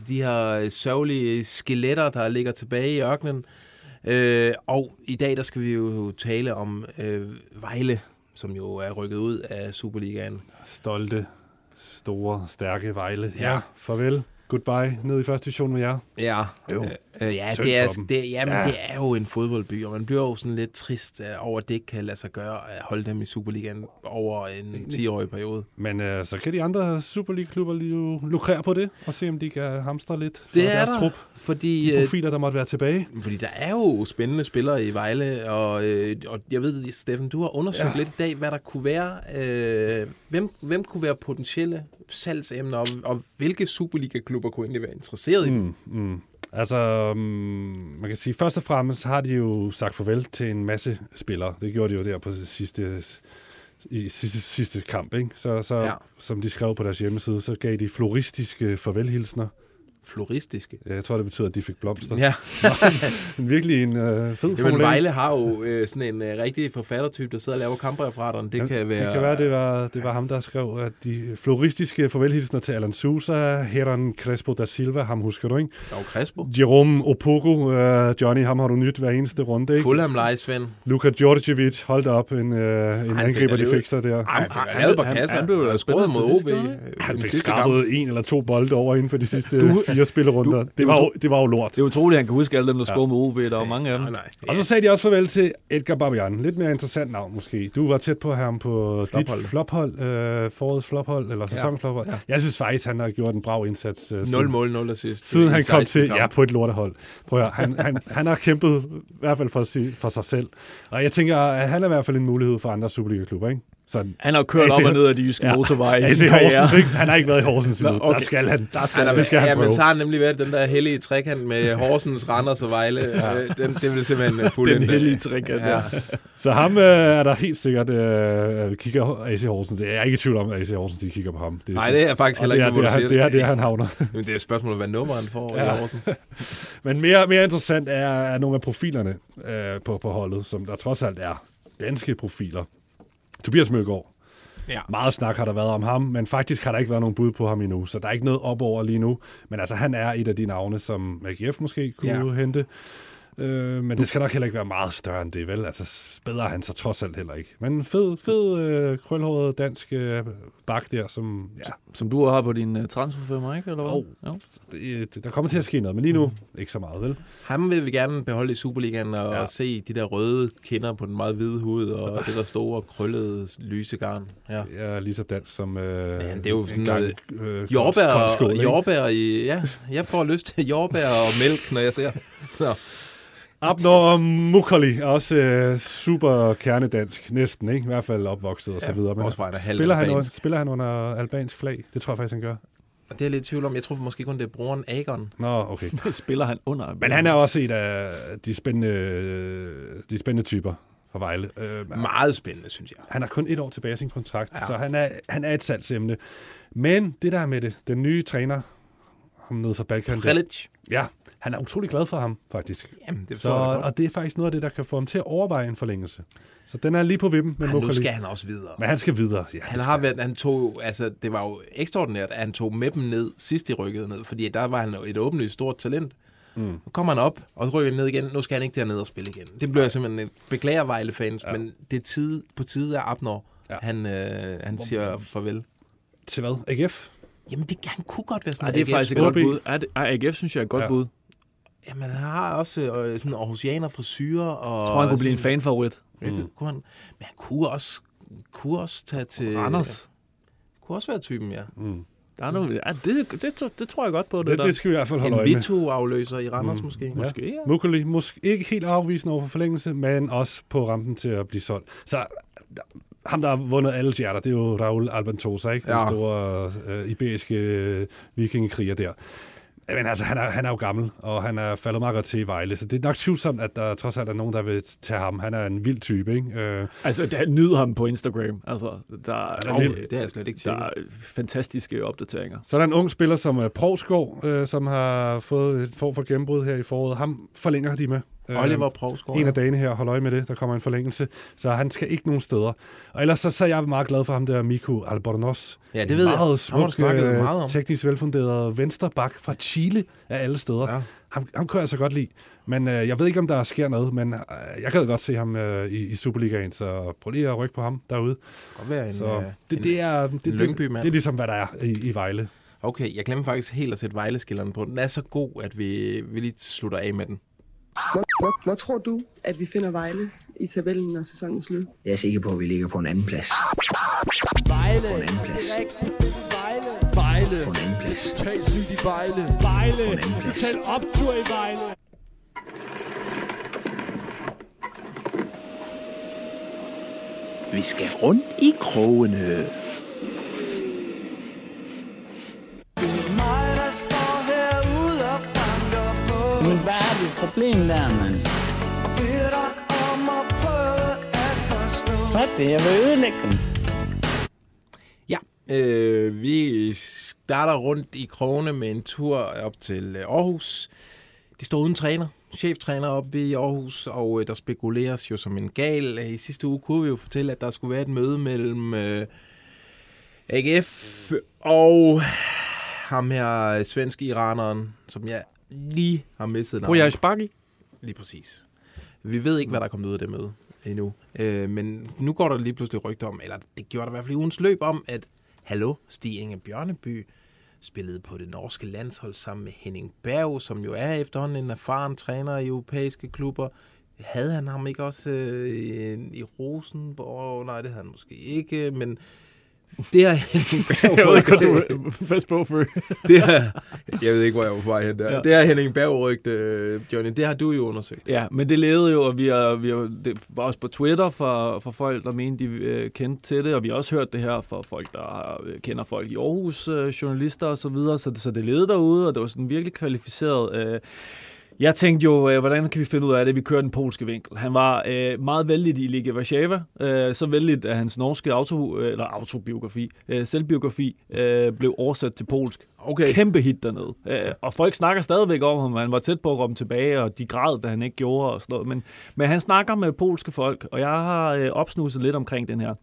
de her sørgelige skeletter, der ligger tilbage i ørkenen. Øh, og i dag, der skal vi jo tale om øh, Vejle, som jo er rykket ud af Superligaen. Stolte, store, stærke Vejle. Ja. farvel. Goodbye. Ned i første division med jer. Ja, Jo. øh, øh, ja, det er, dem. det, jamen, Ja. det er jo en fodboldby, og man bliver jo sådan lidt trist øh, over, at det ikke kan lade sig gøre at holde dem i Superligaen over en 10-årig periode. Men øh, så kan de andre Superliga-klubber jo lukrere på det, og se om de kan hamstre lidt for Det er deres der, trup. fordi, De øh, profiler, der måtte være tilbage. fordi der er jo spændende spillere i Vejle, og, øh, og jeg ved, Steffen, du har undersøgt ja. lidt i dag, hvad der kunne være, øh, hvem, hvem kunne være potentielle salgsemner, og, og hvilke Superliga-klubber kunne egentlig være interesseret i dem? Mm, mm. Altså, mm, man kan sige, først og fremmest har de jo sagt farvel til en masse spillere. Det gjorde de jo der på sidste, i sidste, sidste kamp, ikke? Så, så Ja. som de skrev på deres hjemmeside, så gav de floristiske farvelhilsner. Floristiske. Ja, Jeg tror, det betyder, at de fik blomster. Ja. Virkelig en øh, fed Jamen. Vejle har jo øh, sådan en øh, rigtig forfattertype, der sidder og laver kampreferaten. Det kan være... Det kan være, det var, det var ham, der skrev, at de floristiske farvelhilsner til Alan Sousa, Heron Crespo da Silva, ham husker du, ikke? Og Crespo. Jerome Opogo, uh, Johnny, ham har du nyt hver eneste runde, ikke? Fulham Leje, Svend. Luka Djordjevic, hold da op, en, uh, en fik angriber, de fik sig der. Han fik lavet på kasser. han blev jo scoret mod OB. han øh, Han fik skrabet en eller to bolde over inden for de sidste du, fire spillerunder. Det var, jo, det var jo lort. Det er utroligt, at han kan huske alle dem, der scorede med OB. Der var mange af dem. Nej, nej. Og så sagde de også farvel til Edgar Babian. Lidt mere interessant navn måske. Du var tæt på ham på Flophold. dit flophold, øh, forårets flophold, eller sæsonflophold. Ja. Jeg synes faktisk, han har gjort en brav indsats. Øh, 0 siden- mål, 0 assist. Siden han kom 16 til, kampe. ja, på et lortehold. Prøv at han, han, han har kæmpet i hvert fald for, sig, for sig selv. Og jeg tænker, at han er i hvert fald en mulighed for andre Superliga-klubber, ikke? Sådan. Han har kørt AC op og ned af de jyske Ja. motorveje i sin. Horsens, ikke? Han har ikke været i Horsens endnu. Okay. Der skal han, der skal, Han er, det skal ja, han men prøve. så har han nemlig været den der hellige trekant med Horsens, Randers og Vejle. ja. den, det vil simpelthen uh, fulde Den hellige trekant, ja. Så ham øh, er der helt sikkert øh, kigger AC Horsens. Jeg er ikke i tvivl om, at AC Horsens de kigger på ham. Det, Nej, det er faktisk heller det ikke er, det, du er, siger det, er, det. det er, han havner. Men det er et spørgsmål, hvad nummer han får Ja. i Horsens. Men mere, mere interessant er, er nogle af profilerne øh, på, på holdet, som der trods alt er danske profiler. Tobias Mølgaard. Ja. Meget snak har der været om ham, men faktisk har der ikke været nogen bud på ham endnu, så der er ikke noget op over lige nu. Men altså, han er et af de navne, som AGF måske kunne Ja. hente. Øh, men det skal nok heller ikke være meget større end det, vel? Altså, bedre han så trods alt heller ikke. Men en fed, fed øh, krølhåret dansk øh, bak der, som... Ja, Som du har på din uh, transferfirma, ikke? Eller hvad? Jo. Jo. det, det, der kommer til at ske noget, men lige nu ikke så meget, vel? Ham vil vi gerne beholde i Superligaen og Ja. se de der røde kinder på den meget hvide hud og det der store, krøllede, lyse garn. Ja. Det er lige så dansk som øh, Ja, det er jo sådan noget øh, Jordbær, jordbær i... Ja, jeg får lyst til jordbær og mælk, når jeg ser... Nå. Abnor Mukali er også øh, super kernedansk, næsten, ikke? I hvert fald opvokset og så videre. også fra halvt spiller, han, under- spiller han under albansk flag? Det tror jeg faktisk, han gør. Og det er jeg lidt i tvivl om. Jeg tror måske kun, det er broren Agon. Nå, okay. Spiller han under? Men han er også et af de spændende, de spændende typer fra Vejle. Øh, Meget spændende, synes jeg. Han har kun et år tilbage i sin kontrakt, ja. så han er, han er et salgsemne. Men det der med det, den nye træner, ham nede fra Balkan. Prelic. Ja, han er utrolig glad for ham, faktisk. Jamen, det så, jeg godt. og det er faktisk noget af det, der kan få ham til at overveje en forlængelse. Så den er lige på vippen med Men nu Mukali. skal han også videre. Men han skal videre. Ja, Han har været, han tog, altså det var jo ekstraordinært, at han tog med dem ned, sidst de rykkede ned, fordi der var han et åbenlyst stort talent. Mm. Nu kommer han op, og så rykker han ned igen. Nu skal han ikke derned og spille igen. Det bliver jeg simpelthen et beklager Vejle-fans, ja. men det er tid, på tide af Abner. Ja. Han, øh, han siger farvel. Til hvad? AGF? Jamen, det, han kunne godt være sådan Nej, det er AGF faktisk et godt bud. Ja, det, ej, AGF synes jeg er et godt Ja. ja. bud. Jamen, han har også øh, sådan Aarhusianer frisyrer. Og Jeg tror, han kunne blive en fanfavorit. Mm. Kunne han, men han kunne også, kunne også tage til... Randers. Kunne også være typen, ja. Mm. Der er noget, ja, det, det, det, det, tror jeg godt på. Så det, det, der. det skal vi i hvert fald holde En øje med. Vito-afløser i Randers mm. måske. Måske, ja. Mukali, måske ikke helt afvisende over for forlængelse, men også på rampen til at blive solgt. Så ham, der har vundet alle hjerter, det er jo Raul Albantosa, ikke? Den Ja. store øh, iberiske øh, vikingekriger der. Men altså, han er, han er jo gammel, og han er faldet meget godt til i Vejle, så det er nok tvivlsomt, at der trods alt er nogen, der vil tage ham. Han er en vild type, ikke? Øh, Altså, det, nyder ham på Instagram. Altså, der, er er, vild. Det har jeg slet ikke der er fantastiske opdateringer. Så er der en ung spiller som uh, Provskov, øh, som har fået et form for gennembrud her i foråret. Ham forlænger de med. Øh, Oliver Provsgaard, En af dagene her, hold øje med det, der kommer en forlængelse. Så han skal ikke nogen steder. Og ellers så, så er jeg meget glad for ham der, Miku Albornoz. Ja, det ved jeg. meget har du Smuk, øh, meget om. teknisk velfunderet vensterbak fra Chile af alle steder. Ja. Ham, ham kan jeg så godt lide. Men øh, jeg ved ikke, om der sker noget, men øh, jeg kan godt se ham øh, i, i Superligaen, så prøv lige at rykke på ham derude. Godt være en, så øh, det, en- det, er, det, det, det, Lyngby-mand. det er ligesom, hvad der er i, i Vejle. Okay, jeg glemmer faktisk helt at sætte Vejleskilleren på. Den er så god, at vi, vi lige slutter af med den. Hvor, hvor, hvor tror du, at vi finder Vejle i tabellen, når sæsonen er slut? Jeg er sikker på, at vi ligger på en anden plads. Vejle. På en anden plads. Vejle. Vejle. På en anden plads. Totalt sygt i Vejle. Vejle. Total optur i Vejle. Vi skal rundt i krogene. Et problem der, mand. Hvad er det? Jeg vil ødelægge dem. Ja, øh, vi starter rundt i krogene med en tur op til øh, Aarhus. De står uden træner, cheftræner oppe i Aarhus, og øh, der spekuleres jo som en gal. I sidste uge kunne vi jo fortælle, at der skulle være et møde mellem øh, AGF og ham her øh, svenske iraneren, som jeg lige har mistet På jeres bakke? Lige præcis. Vi ved ikke, hvad der er kommet ud af det møde endnu. Øh, men nu går der lige pludselig rygter om, eller det gjorde der i hvert fald i ugens løb om, at Hallo, Stig Inge Bjørneby spillede på det norske landshold sammen med Henning Berg, som jo er efterhånden en erfaren træner i europæiske klubber. Havde han ham ikke også øh, i, i Rosenborg? Nej, det havde han måske ikke, men det har Henning Berg... Er det har, jeg ved ikke, hvor jeg var på vej hen der. Ja. Det har Henning Berg rygt, øh, Johnny. Det har du jo undersøgt. Ja, men det levede jo, og vi, har, vi har, det var også på Twitter for, for folk, der mente, de øh, kendte til det, og vi har også hørt det her fra folk, der øh, kender folk i Aarhus, øh, journalister og så videre, så, det- så det levede derude, og det var sådan virkelig kvalificeret. Øh, jeg tænkte jo, øh, hvordan kan vi finde ud af det? Vi kører den polske vinkel. Han var øh, meget vældig i Liga Warszawa. Øh, så vældig, at hans norske auto, øh, eller autobiografi, øh, selvbiografi, øh, blev oversat til polsk. Okay. Kæmpe hit dernede. Øh, og folk snakker stadigvæk om ham. Han var tæt på at komme tilbage, og de græd, da han ikke gjorde og sådan noget. Men, men han snakker med polske folk, og jeg har øh, opsnuset lidt omkring den her.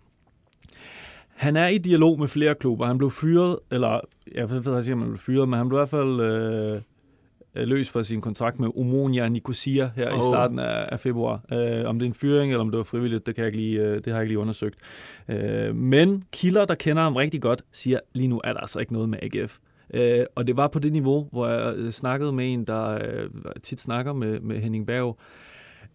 Han er i dialog med flere klubber. Han blev fyret, eller jeg ved ikke, om han blev fyret, men han blev i hvert fald øh, øh, løs fra sin kontrakt med Omonia Nicosia her oh. i starten af, af februar. Øh, om det er en fyring, eller om det var frivilligt, det, kan jeg ikke lige, øh, det har jeg ikke lige undersøgt. Øh, men kilder, der kender ham rigtig godt, siger, lige nu er der altså ikke noget med AGF. Øh, og det var på det niveau, hvor jeg øh, snakkede med en, der øh, tit snakker med, med Henning Berg,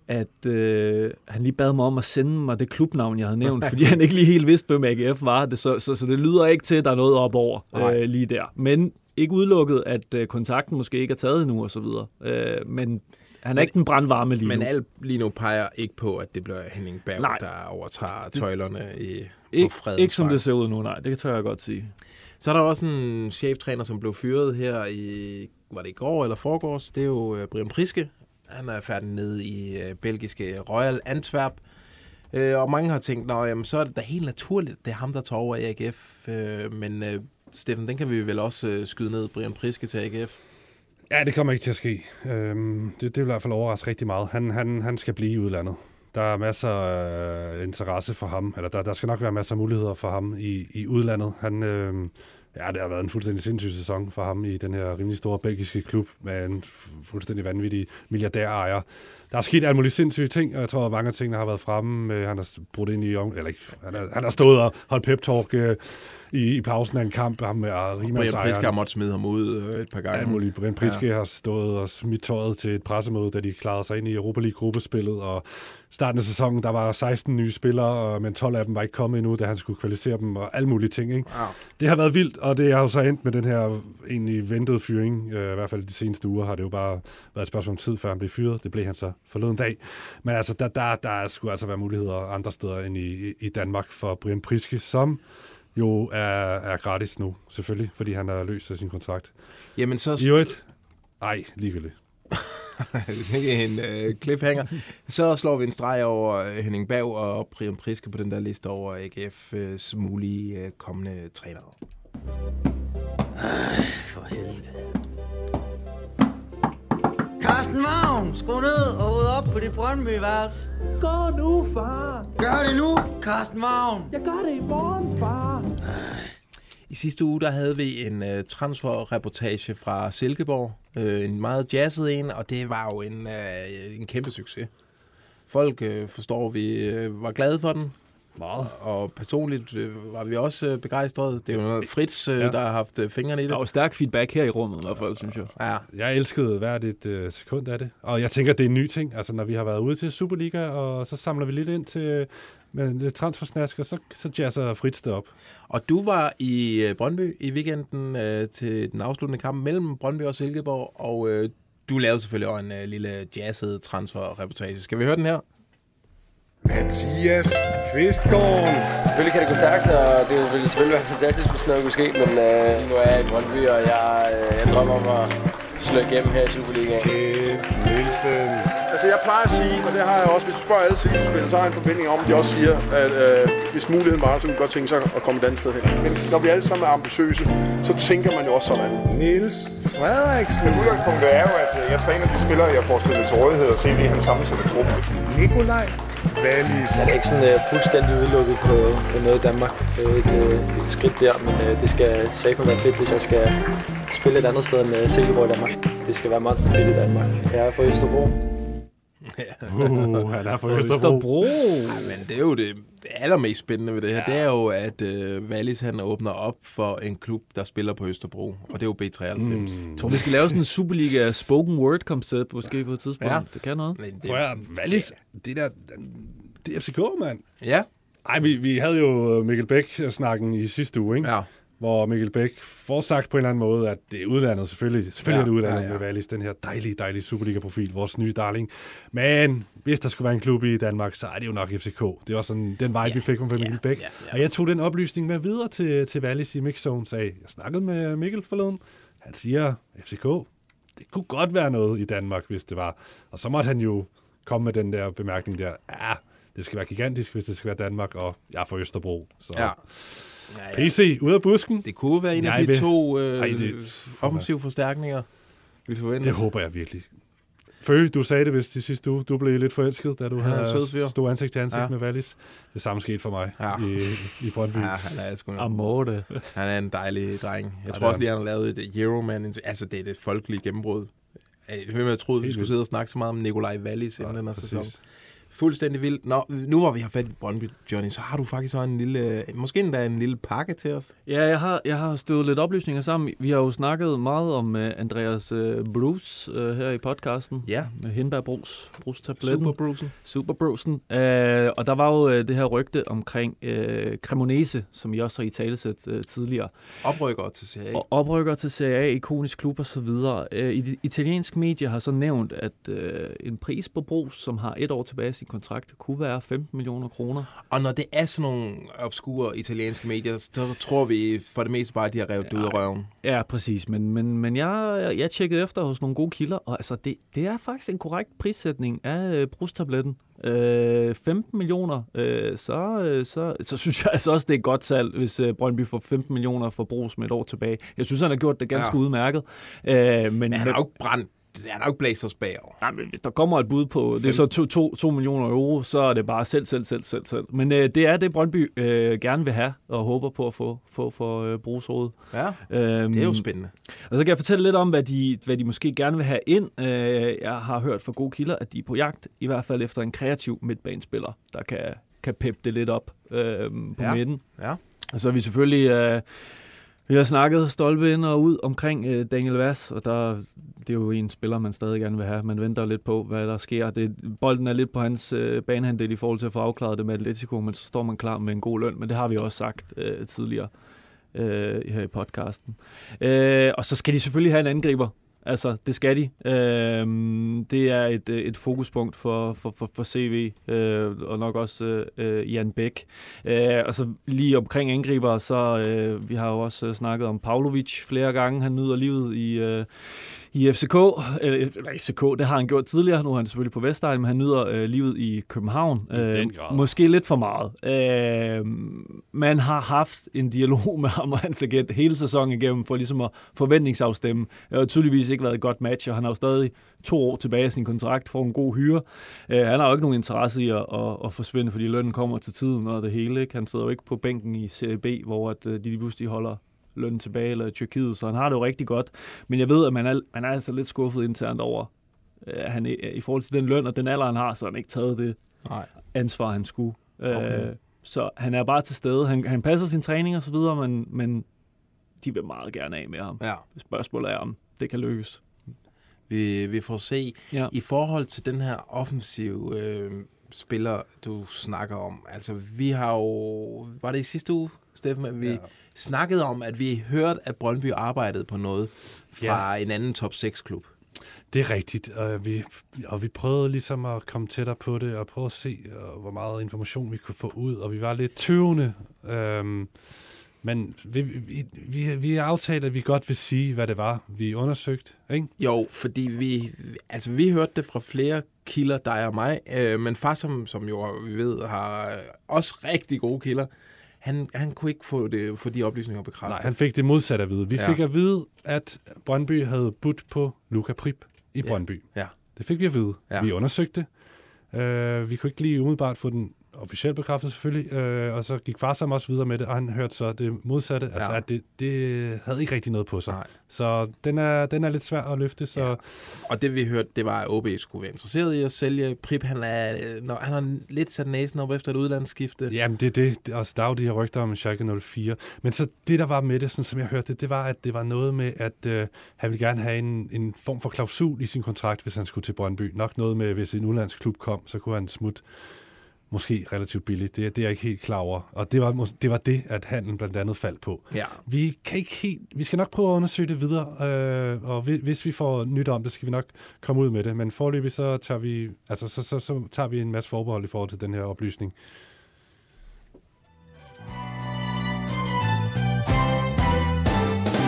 at øh, han lige bad mig om at sende mig det klubnavn, jeg havde nævnt, fordi han ikke lige helt vidste, hvem AGF var. Det, så, så, så det lyder ikke til, at der er noget op over øh, lige der. Men ikke udelukket, at øh, kontakten måske ikke er taget endnu og så videre. Øh, men Han er ikke den brandvarme lige Men nu. alt lige nu peger ikke på, at det bliver Henning Berg, Nej. der overtager tøjlerne i, på Ikke, Fredens ikke som det ser ud nu, nej. Det tør jeg godt sige. Så er der også en cheftræner, som blev fyret her i, var det i går eller forgårs? Det er jo øh, Brian Priske. Han er færdig nede i øh, belgiske Royal Antwerp. Øh, og mange har tænkt, jamen, så er det da helt naturligt, det er ham, der tager over i AGF. Øh, men øh, Steffen, den kan vi vel også øh, skyde ned, Brian Priske til AGF. Ja, det kommer ikke til at ske. Øhm, det, det vil i hvert fald overraske rigtig meget. Han, han, han skal blive i udlandet. Der er masser af øh, interesse for ham, eller der, der skal nok være masser af muligheder for ham i, i udlandet. Han, øh, ja, det har været en fuldstændig sindssyg sæson for ham i den her rimelig store belgiske klub med en fuldstændig vanvittig milliardærejer. Der er sket alle mulige sindssyge ting, og jeg tror, at mange af tingene har været fremme. Øh, Han har brudt ind i... Eller ikke, han, har, han har stået og holdt pep-talk øh, i, i pausen af en kamp. Ham med Brian Priske har måttet smide ham ud øh, et par gange. Alt muligt. Brian Priske ja. har stået og smidt tøjet til et pressemøde, da de klarede sig ind i Europa League-gruppespillet, og starten af sæsonen, der var 16 nye spillere, og- men 12 af dem var ikke kommet endnu, da han skulle kvalificere dem, og alle mulige ting. Ikke? Ja. Det har været vildt, og det har jo så endt med den her egentlig ventede fyring. Øh, I hvert fald de seneste uger har det jo bare været et spørgsmål om tid, før han blev fyret. Det blev han så forleden dag. Men altså, der, der, der skulle altså være muligheder andre steder end i, i Danmark for Brian Priske, som jo er, er gratis nu, selvfølgelig, fordi han er løs af sin kontrakt. Jamen så... I øvrigt, ej, ligegyldigt. en øh, cliffhanger. Så slår vi en streg over øh, Henning Berg og Brian Priske på den der liste over AGF's mulige øh, kommende trænere. For helvede. Carsten Vagn, skru ned og ud op på dit Brøndby-værelse. Gå nu, far. Gør det nu, Carsten Vagn. Jeg gør det i morgen, far. I sidste uge der havde vi en uh, transferreportage fra Silkeborg. Uh, en meget jazzet en, og det var jo en, uh, en kæmpe succes. Folk uh, forstår, vi uh, var glade for den. Meget. Og personligt uh, var vi også uh, begejstrede. Det er jo noget Fritz, uh, Ja. der har haft uh, fingrene i det. Der var stærk feedback her i rummet i hvert fald, synes jeg. Ja. Jeg elskede hvert et øh, sekund af det. Og jeg tænker, det er en ny ting. Altså, når vi har været ude til Superliga, og så samler vi lidt ind til med lidt transfersnask, og så, så jazzer Fritz det op. Og du var i øh, Brøndby i weekenden øh, til den afsluttende kamp mellem Brøndby og Silkeborg, og øh, du lavede selvfølgelig også en øh, lille jazzet transferreportage. Skal vi høre den her? Mathias Kvistgaard. Selvfølgelig kan det gå stærkt, og det ville selvfølgelig være fantastisk, hvis noget kunne ske, men øh, lige nu er jeg i Brøndby, og jeg, øh, jeg drømmer om at slå igennem her i Superligaen. Kjeld Nielsen. Altså, jeg plejer at sige, og det har jeg også, hvis du spørger alle Silkeborg-spillere, så har jeg en forventning om, at de også siger, at øh, hvis muligheden var, så kunne vi godt tænke sig at komme et andet sted hen. Men når vi alle sammen er ambitiøse, så tænker man jo også sådan. Niels Frederiksen. Udgangspunktet er jo, at øh, jeg træner de spillere, jeg får stillet til rådighed, og se, at han sammensætter truppen. Nikolaj Wallis. Jeg er ikke sådan øh, fuldstændig udelukket på, på noget i Danmark. Det er et, øh, et skridt der, men øh, det skal sikkert være fedt, hvis jeg skal spille et andet sted end øh, Silkeborg i Danmark. Det skal være meget fedt i Danmark. Jeg er fra Østerbro. Uh, han er fra Østerbro. Østerbro. Ja, men det er jo det allermest spændende ved det her, ja. det er jo, at øh, Wallis han åbner op for en klub, der spiller på Østerbro, og det er jo B93. Mm. Jeg tror, vi skal lave sådan en Superliga spoken word koncept måske på et tidspunkt. Ja. Det kan noget. Men Prøv at Wallis, det der, det er FCK, mand. Ja. Ej, vi, vi havde jo Mikkel Bæk-snakken i sidste uge, ikke? Ja. Hvor Mikkel Bæk får sagt på en eller anden måde, at det er udlandet, selvfølgelig. Selvfølgelig Ja, er det udlandet ja, ja. med Wallis, den her dejlige, dejlige Superliga-profil, vores nye darling. Men hvis der skulle være en klub i Danmark, så er det jo nok FCK. Det var sådan den vej, vi fik fra Mikkel Bæk. ja, ja. Og jeg tog den oplysning med videre til, til Wallis i Mixzone, sagde, jeg snakkede med Mikkel forleden. Han siger, FCK, det kunne godt være noget i Danmark, hvis det var. Og så måtte han jo komme med den der bemærkning der, ja, det skal være gigantisk, hvis det skal være Danmark, og jeg er fra Østerbro. Så Ja. Ja, ja. PC, ud af busken. Det kunne være en af de to øh, Ej, det- offensive forstærkninger, vi forventer. Det håber jeg virkelig. Fø, du sagde det vist i sidste uge. Du blev lidt forelsket, da du sød havde stod ansigt til ansigt Ja. ja. med Wallis. Det samme skete for mig Ja. ja. i, i Brøndby. Ja, han er sgu Amorte. Han er en dejlig dreng. Jeg Ja, tror også lige, han har lavet et Euroman. Altså, det er det folkelige gennembrud. Jeg, jeg troede, vi skulle sidde og snakke så meget om Nikolaj Wallis inden den her sæson. Fuldstændig vildt. Nå, nu hvor vi har fat i Brøndby, Johnny, så har du faktisk også en lille, måske endda en lille pakke til os. Ja, jeg har, jeg har stået lidt oplysninger sammen. Vi har jo snakket meget om uh, Andreas uh, Bruce uh, her i podcasten. Ja. Med Hindberg Bruce. Bruce tabletten. Super Brucen. Super Brucen. Uh, og der var jo uh, det her rygte omkring uh, Cremonese, som I også har i talesæt uh, tidligere. Oprykker til Serie A. Og oprykker til Serie A, ikonisk klub og så videre. Uh, i de italienske medier har så nævnt, at uh, en pris på Bruce, som har et år tilbage sin kontrakt, kunne være 15 millioner kroner. Og når det er sådan nogle obskure italienske medier, så tror vi for det meste bare, at de har revet det ud af røven. Ja, præcis. Men, men, men jeg, jeg tjekkede efter hos nogle gode kilder, og altså, det, det er faktisk en korrekt prissætning af øh, brustabletten. Øh, 15 millioner, øh, så, øh, så, så synes jeg altså også, det er et godt salg, hvis øh, Brøndby får 15 millioner for brus med et år tilbage. Jeg synes, han har gjort det ganske Ja. ja. udmærket. Øh, men, Men han har jo ikke brændt, jo ikke blæst os bagover. Nej, men hvis der kommer et bud på, det er så 2 to, to millioner euro, så er det bare selv, selv, selv, selv, selv. Men øh, det er det, Brøndby øh, gerne vil have, og håber på at få, få for øh, brugsrådet. Ja, øhm, det er jo spændende. Og så kan jeg fortælle lidt om, hvad de, hvad de måske gerne vil have ind. Øh, jeg har hørt fra gode kilder, at de er på jagt, i hvert fald efter en kreativ midtbanespiller, der kan, kan peppe det lidt op øh, på Ja, midten. ja. Og så er vi selvfølgelig... Øh, vi har snakket stolpe ind og ud omkring øh, Daniel Vass, og der, det er jo en spiller, man stadig gerne vil have. Man venter lidt på, hvad der sker. Det, bolden er lidt på hans øh, banehandel i forhold til at få afklaret det med Atletico, men så står man klar med en god løn. Men det har vi også sagt øh, tidligere øh, her i podcasten. Øh, og så skal de selvfølgelig have en angriber. Altså, det skal de. Øh, det er et, øh, et fokuspunkt for, for, for, for CV, øh, og nok også øh, øh, Jan Bæk. Øh, og så lige omkring angriber, så øh, vi har jo også øh, snakket om Pavlovic flere gange. Han nyder livet i... Øh, i FCK, eller, eller FCK, det har han gjort tidligere, nu er han selvfølgelig på Vestegn, men han nyder øh, livet i København. I grad. Måske lidt for meget. Øh, man har haft en dialog med ham og hans agent hele sæsonen igennem, for ligesom at forventningsafstemme. Det har tydeligvis ikke været et godt match, og han har jo stadig to år tilbage i sin kontrakt, får en god hyre. Øh, han har jo ikke nogen interesse i at, at, at forsvinde, fordi lønnen kommer til tiden og det hele. Ikke? Han sidder jo ikke på bænken i Serie B, hvor at, øh, de pludselig holder løn tilbage, eller i Tyrkiet, så han har det jo rigtig godt. Men jeg ved, at man er, man er altså lidt skuffet internt over, øh, at han i forhold til den løn og den alder, han har, så han ikke taget det Nej. ansvar, han skulle. Okay. Øh, så han er bare til stede. Han, han passer sin træning og så videre, men, men de vil meget gerne af med ham. Ja. Spørgsmålet er, om det kan lykkes. Vi, vi får se. Ja. I forhold til den her offensiv øh, spiller, du snakker om, altså vi har jo, var det i sidste uge, Steffen, at vi ja. snakkede om, at vi hørte, at Brøndby arbejdede på noget fra ja. en anden top 6-klub. Det er rigtigt, og vi, og vi prøvede ligesom at komme tættere på det, og prøve at se, øh, hvor meget information vi kunne få ud, og vi var lidt tøvende. Øhm, men vi, vi, vi, vi aftalte, at vi godt vil sige, hvad det var, vi undersøgte, ikke? Jo, fordi vi, altså vi hørte det fra flere kilder, dig og mig, øh, men far, som, som jo vi ved, har også rigtig gode kilder, han, han kunne ikke få, det, få de oplysninger bekræftet. Nej, han fik det modsatte at vide. Vi Ja. ja. fik at vide, at Brøndby havde budt på Luca Prip i Brøndby. Ja. Det fik vi at vide. Ja. Ja. Vi undersøgte. Uh, vi kunne ikke lige umiddelbart få den officielt bekræftet selvfølgelig, uh, og så gik far sammen også videre med det, og han hørte så det modsatte, ja. altså Ja. at det, det havde ikke rigtig noget på sig. Nej. Så den er, den er lidt svær at løfte, så ja. Og det vi hørte, det var, at OB skulle være interesseret i at sælge. Prip, han, er, øh, når, han har lidt sat næsen op efter et udlandsskifte. Jamen, det er det. altså, der er jo de her rygter om Schalke 04. Men så det, der var med det, sådan som jeg hørte det, det var, at det var noget med, at øh, han ville gerne have en, en form for klausul i sin kontrakt, hvis han skulle til Brøndby. Nok noget med, hvis en udlandsk klub kom, så kunne han smutte måske relativt billigt. Det, det er jeg ikke helt klar over. Og det var, det var det, at handlen blandt andet faldt på. Ja. Vi kan ikke helt, vi skal nok prøve at undersøge det videre, øh, og hvis, hvis vi får nyt om det, skal vi nok komme ud med det. Men forløbig så tager vi, altså, så, så, så tager vi en masse forbehold i forhold til den her oplysning.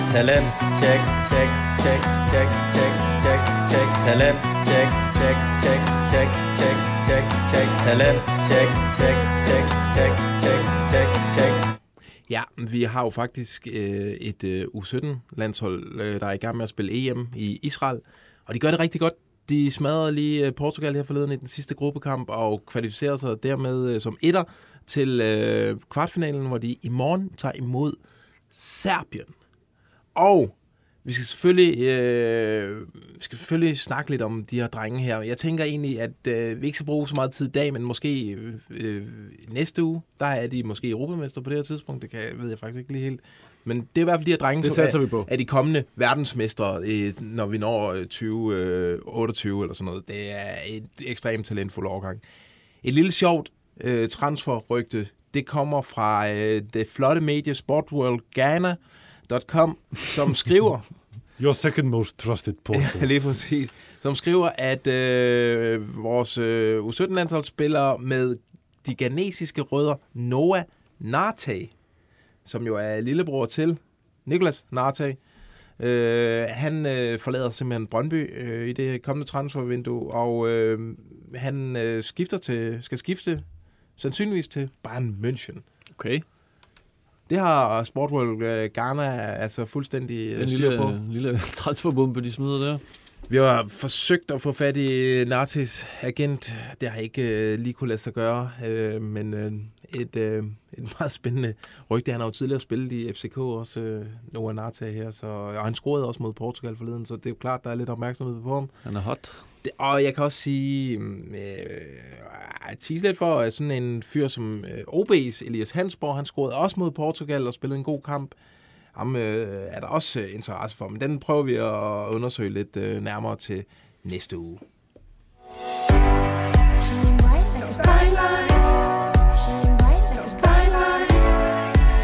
Talent, check, check, check, check, check, check, check. Talent, check, check, check, check, check, check, check. Talent, check, check, check, check, check, check, check. Ja, vi har jo faktisk øh, et øh, U17-landshold, øh, der er i gang med at spille EM i Israel, og de gør det rigtig godt. De smadrede lige øh, Portugal her forleden i den sidste gruppekamp og kvalificerer sig dermed øh, som etter til øh, kvartfinalen, hvor de i morgen tager imod Serbien. Og vi skal selvfølgelig, øh, vi skal selvfølgelig snakke lidt om de her drenge her. Jeg tænker egentlig, at øh, vi ikke skal bruge så meget tid i dag, men måske øh, øh, næste uge, der er de måske europamester på det her tidspunkt. Det kan, ved jeg faktisk ikke lige helt. Men det er i hvert fald de her drenge, Det som er, vi på. er de kommende verdensmestre, øh, når vi når øh, 2028 eller sådan noget. Det er et ekstremt talentfuldt årgang. Et lille sjovt øh, transferrygte, det kommer fra øh, det flotte medie sportworldghana.com, som skriver, Your second most trusted portal. lige præcis, som skriver, at øh, vores øh, U17-landsholdsspillere med de ghanesiske rødder Noah Narte, som jo er lillebror til Nicolas Narte, øh, han øh, forlader simpelthen Brøndby øh, i det kommende transfervindue, og øh, han øh, skifter til, skal skifte sandsynligvis til Bayern München. Okay. Det har Sport World øh, Ghana altså fuldstændig øh, En styr på. lille, lille transferbombe, de smider der. Vi har forsøgt at få fat i Nartis agent. Det har ikke øh, lige kunne lade sig gøre, øh, men øh, et, øh, et meget spændende rygte. Han har jo tidligere spillet i FCK også, øh, Noah Narte her, så, og han scorede også mod Portugal forleden, så det er jo klart, der er lidt opmærksomhed på ham. Han er hot. Det, og jeg kan også sige, mm, øh, tease lidt for, sådan en fyr som øh, OB's Elias Hansborg, han scorede også mod Portugal og spillede en god kamp. Ham øh, er der også øh, interesse for, men den prøver vi at undersøge lidt øh, nærmere til næste uge. Shine bright like a skyline. Shine bright like a skyline.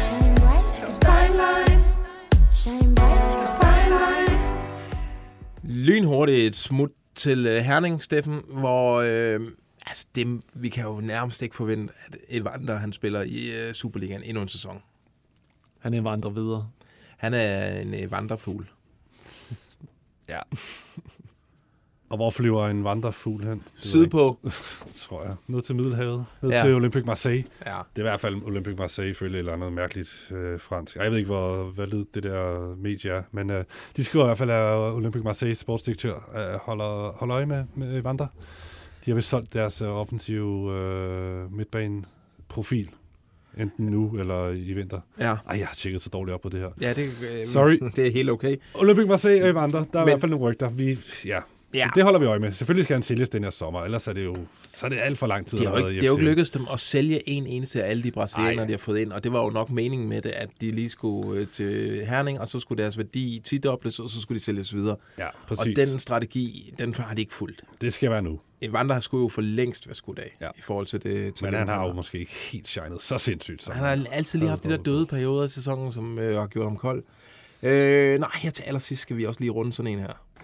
Shine bright like a skyline. Shine bright like a skyline. Lynhurtigt et smut til øh, Herning, Steffen, hvor øh, altså det, vi kan jo nærmest ikke forvente, at Evander han spiller i øh, Superligaen endnu en sæson. Han er vandrer videre. Han er en øh, vandrefugl. Ja. Og hvor flyver en vandrefugl hen? Sydpå. tror jeg. Ned til Middelhavet. Ned Ja. til Olympique Marseille. Ja. Det er i hvert fald Olympique Marseille ifølge et eller andet mærkeligt øh, fransk. Jeg ved ikke, hvor validt det der medie er, men øh, de skriver i hvert fald, at Olympique Marseille sportsdirektør øh, holder, holder øje med, med Vandre. De har vist solgt deres øh, offensive øh, midtbane-profil. Enten nu eller i vinter. Ja. Ej, jeg har tjekket så dårligt op på det her. Ja, det, øh, Sorry. det er helt okay. Olympique Marseille og Evander, der er Men- i hvert fald nogle rygter. Vi, ja. Ja. Det holder vi øje med. Selvfølgelig skal han sælges den her sommer, ellers er det jo så er det alt for lang tid. Det har jo ikke, det har jo ikke lykkedes dem at sælge en eneste af alle de brasilianere, de har fået ind, og det var jo nok meningen med det, at de lige skulle øh, til Herning, og så skulle deres værdi tidobles, og så skulle de sælges videre. Ja, og præcis. den strategi, den har de ikke fulgt. Det skal være nu. Evander skulle jo for længst være skudt af, Ja. i forhold til det Men han har jo måske ikke helt shined så sindssygt. Som Han har altid lige haft de der døde perioder i sæsonen, som øh, har gjort ham kold. Øh, nej, her til allersidst skal vi også lige runde sådan en her.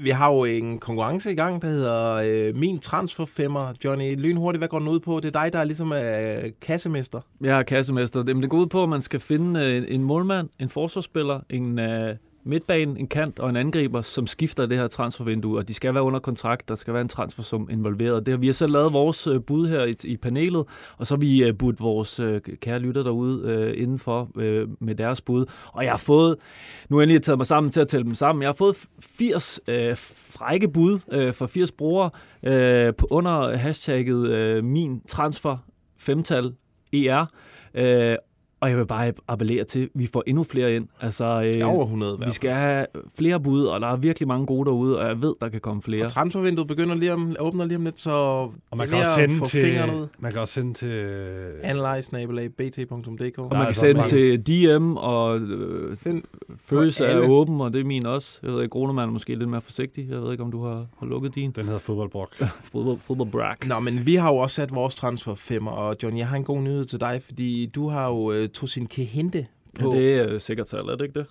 vi har jo en konkurrence i gang, der hedder øh, Min Transferfemmer. Johnny, lynhurtigt, hvad går den ud på? Det er dig, der ligesom er ligesom øh, kassemester. Jeg er kassemester. Jamen, det går ud på, at man skal finde øh, en målmand, en forsvarsspiller, en, øh, midtbanen, en kant og en angriber, som skifter det her transfervindue, og de skal være under kontrakt, der skal være en transfersum involveret. Det har vi har selv lavet vores øh, bud her i, i panelet, og så har vi øh, budt vores øh, kære lytter derude øh, indenfor øh, med deres bud. Og jeg har fået, nu har jeg taget mig sammen til at tælle dem sammen, jeg har fået 80 øh, frække bud øh, fra 80 brugere øh, på under hashtagget øh, min transfer femtal ER. Øh, og jeg vil bare appellere til, at vi får endnu flere ind. Altså, øh, over 100 i hvert Vi skal have flere bud, og der er virkelig mange gode derude, og jeg ved, der kan komme flere. Og transfervinduet begynder lige om, åbner lige om lidt, så Og man kan, også sende til, man kan også sende til... Analyze-bt.dk Og man kan sende til DM, og øh, Send følelse er åben, og det er min også. Jeg ved ikke, Gronemann er måske lidt mere forsigtig. Jeg ved ikke, om du har, har lukket din. Den hedder fodboldbrok. Fodbold, fodboldbrak. Nå, men vi har jo også sat vores transferfemmer, og John, jeg har en god nyhed til dig, fordi du har jo øh, tog sin Kehente Ja, på. det er øh, sikkert tal, er det ikke det?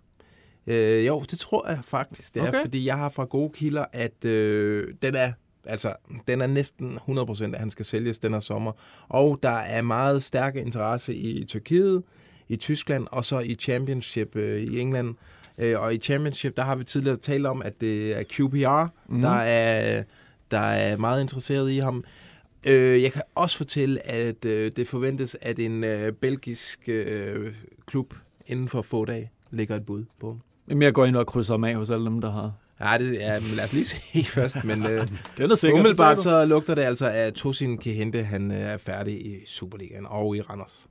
Øh, jo, det tror jeg faktisk, det er, Okay. fordi jeg har fra gode kilder, at øh, den er altså, den er næsten 100% at han skal sælges den her sommer. Og der er meget stærke interesse i Tyrkiet, i Tyskland og så i Championship øh, i England. Øh, og i Championship, der har vi tidligere talt om, at det er QPR, mm. der er der er meget interesseret i ham. Øh, jeg kan også fortælle, at øh, det forventes, at en øh, belgisk øh, klub inden for få dage lægger et bud på ham. Jamen, jeg går ind og krydser ham af hos alle dem, der har... Ja, det, ja men lad os lige se først. Men øh, Den er sikker, umiddelbart så lugter det altså, at Tosin Kehente han øh, er færdig i Superligaen og i Randers.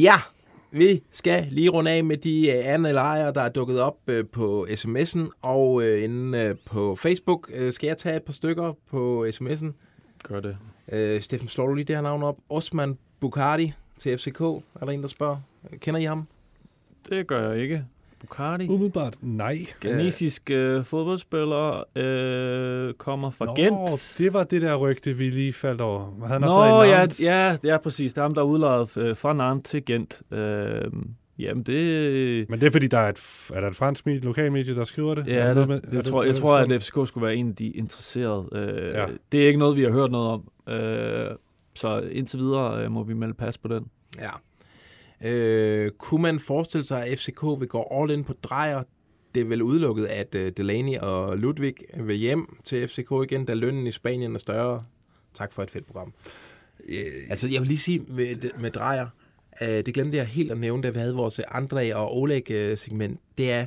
Ja, vi skal lige runde af med de øh, andre lejre, der er dukket op øh, på sms'en og øh, inde øh, på Facebook. Øh, skal jeg tage et par stykker på sms'en? Gør det. Øh, Steffen, slår du lige det her navn op? Osman Bukardi til FCK, er der en, der spørger. Kender I ham? Det gør jeg ikke. Bukardi. Umiddelbart nej. Ghanesisk øh, fodboldspiller øh, kommer fra Nå, Gent. det var det der rygte, vi lige faldt over. Han har Nå, en ja, ja, ja, præcis. Det er ham, der er udlejet øh, fra Nantes til Gent. Øh, jamen, det... Men det er fordi, der er et, er der et fransk medie, lokalmedie, der skriver det? Ja, det, med- er jeg, det- tror, jeg det tror, at FCK skulle være en af de interesserede. Øh, Ja. Det er ikke noget, vi har hørt noget om. Øh, så indtil videre øh, må vi melde pas på den. Ja. Øh, kunne man forestille sig, at FCK vil gå all in på drejer? Det er vel udelukket, at øh, Delaney og Ludvig vil hjem til FCK igen, da lønnen i Spanien er større. Tak for et fedt program. Øh, altså, jeg vil lige sige med, med drejer, øh, det glemte jeg helt at nævne, da vi havde vores Andre og Oleg-segment. Øh, det er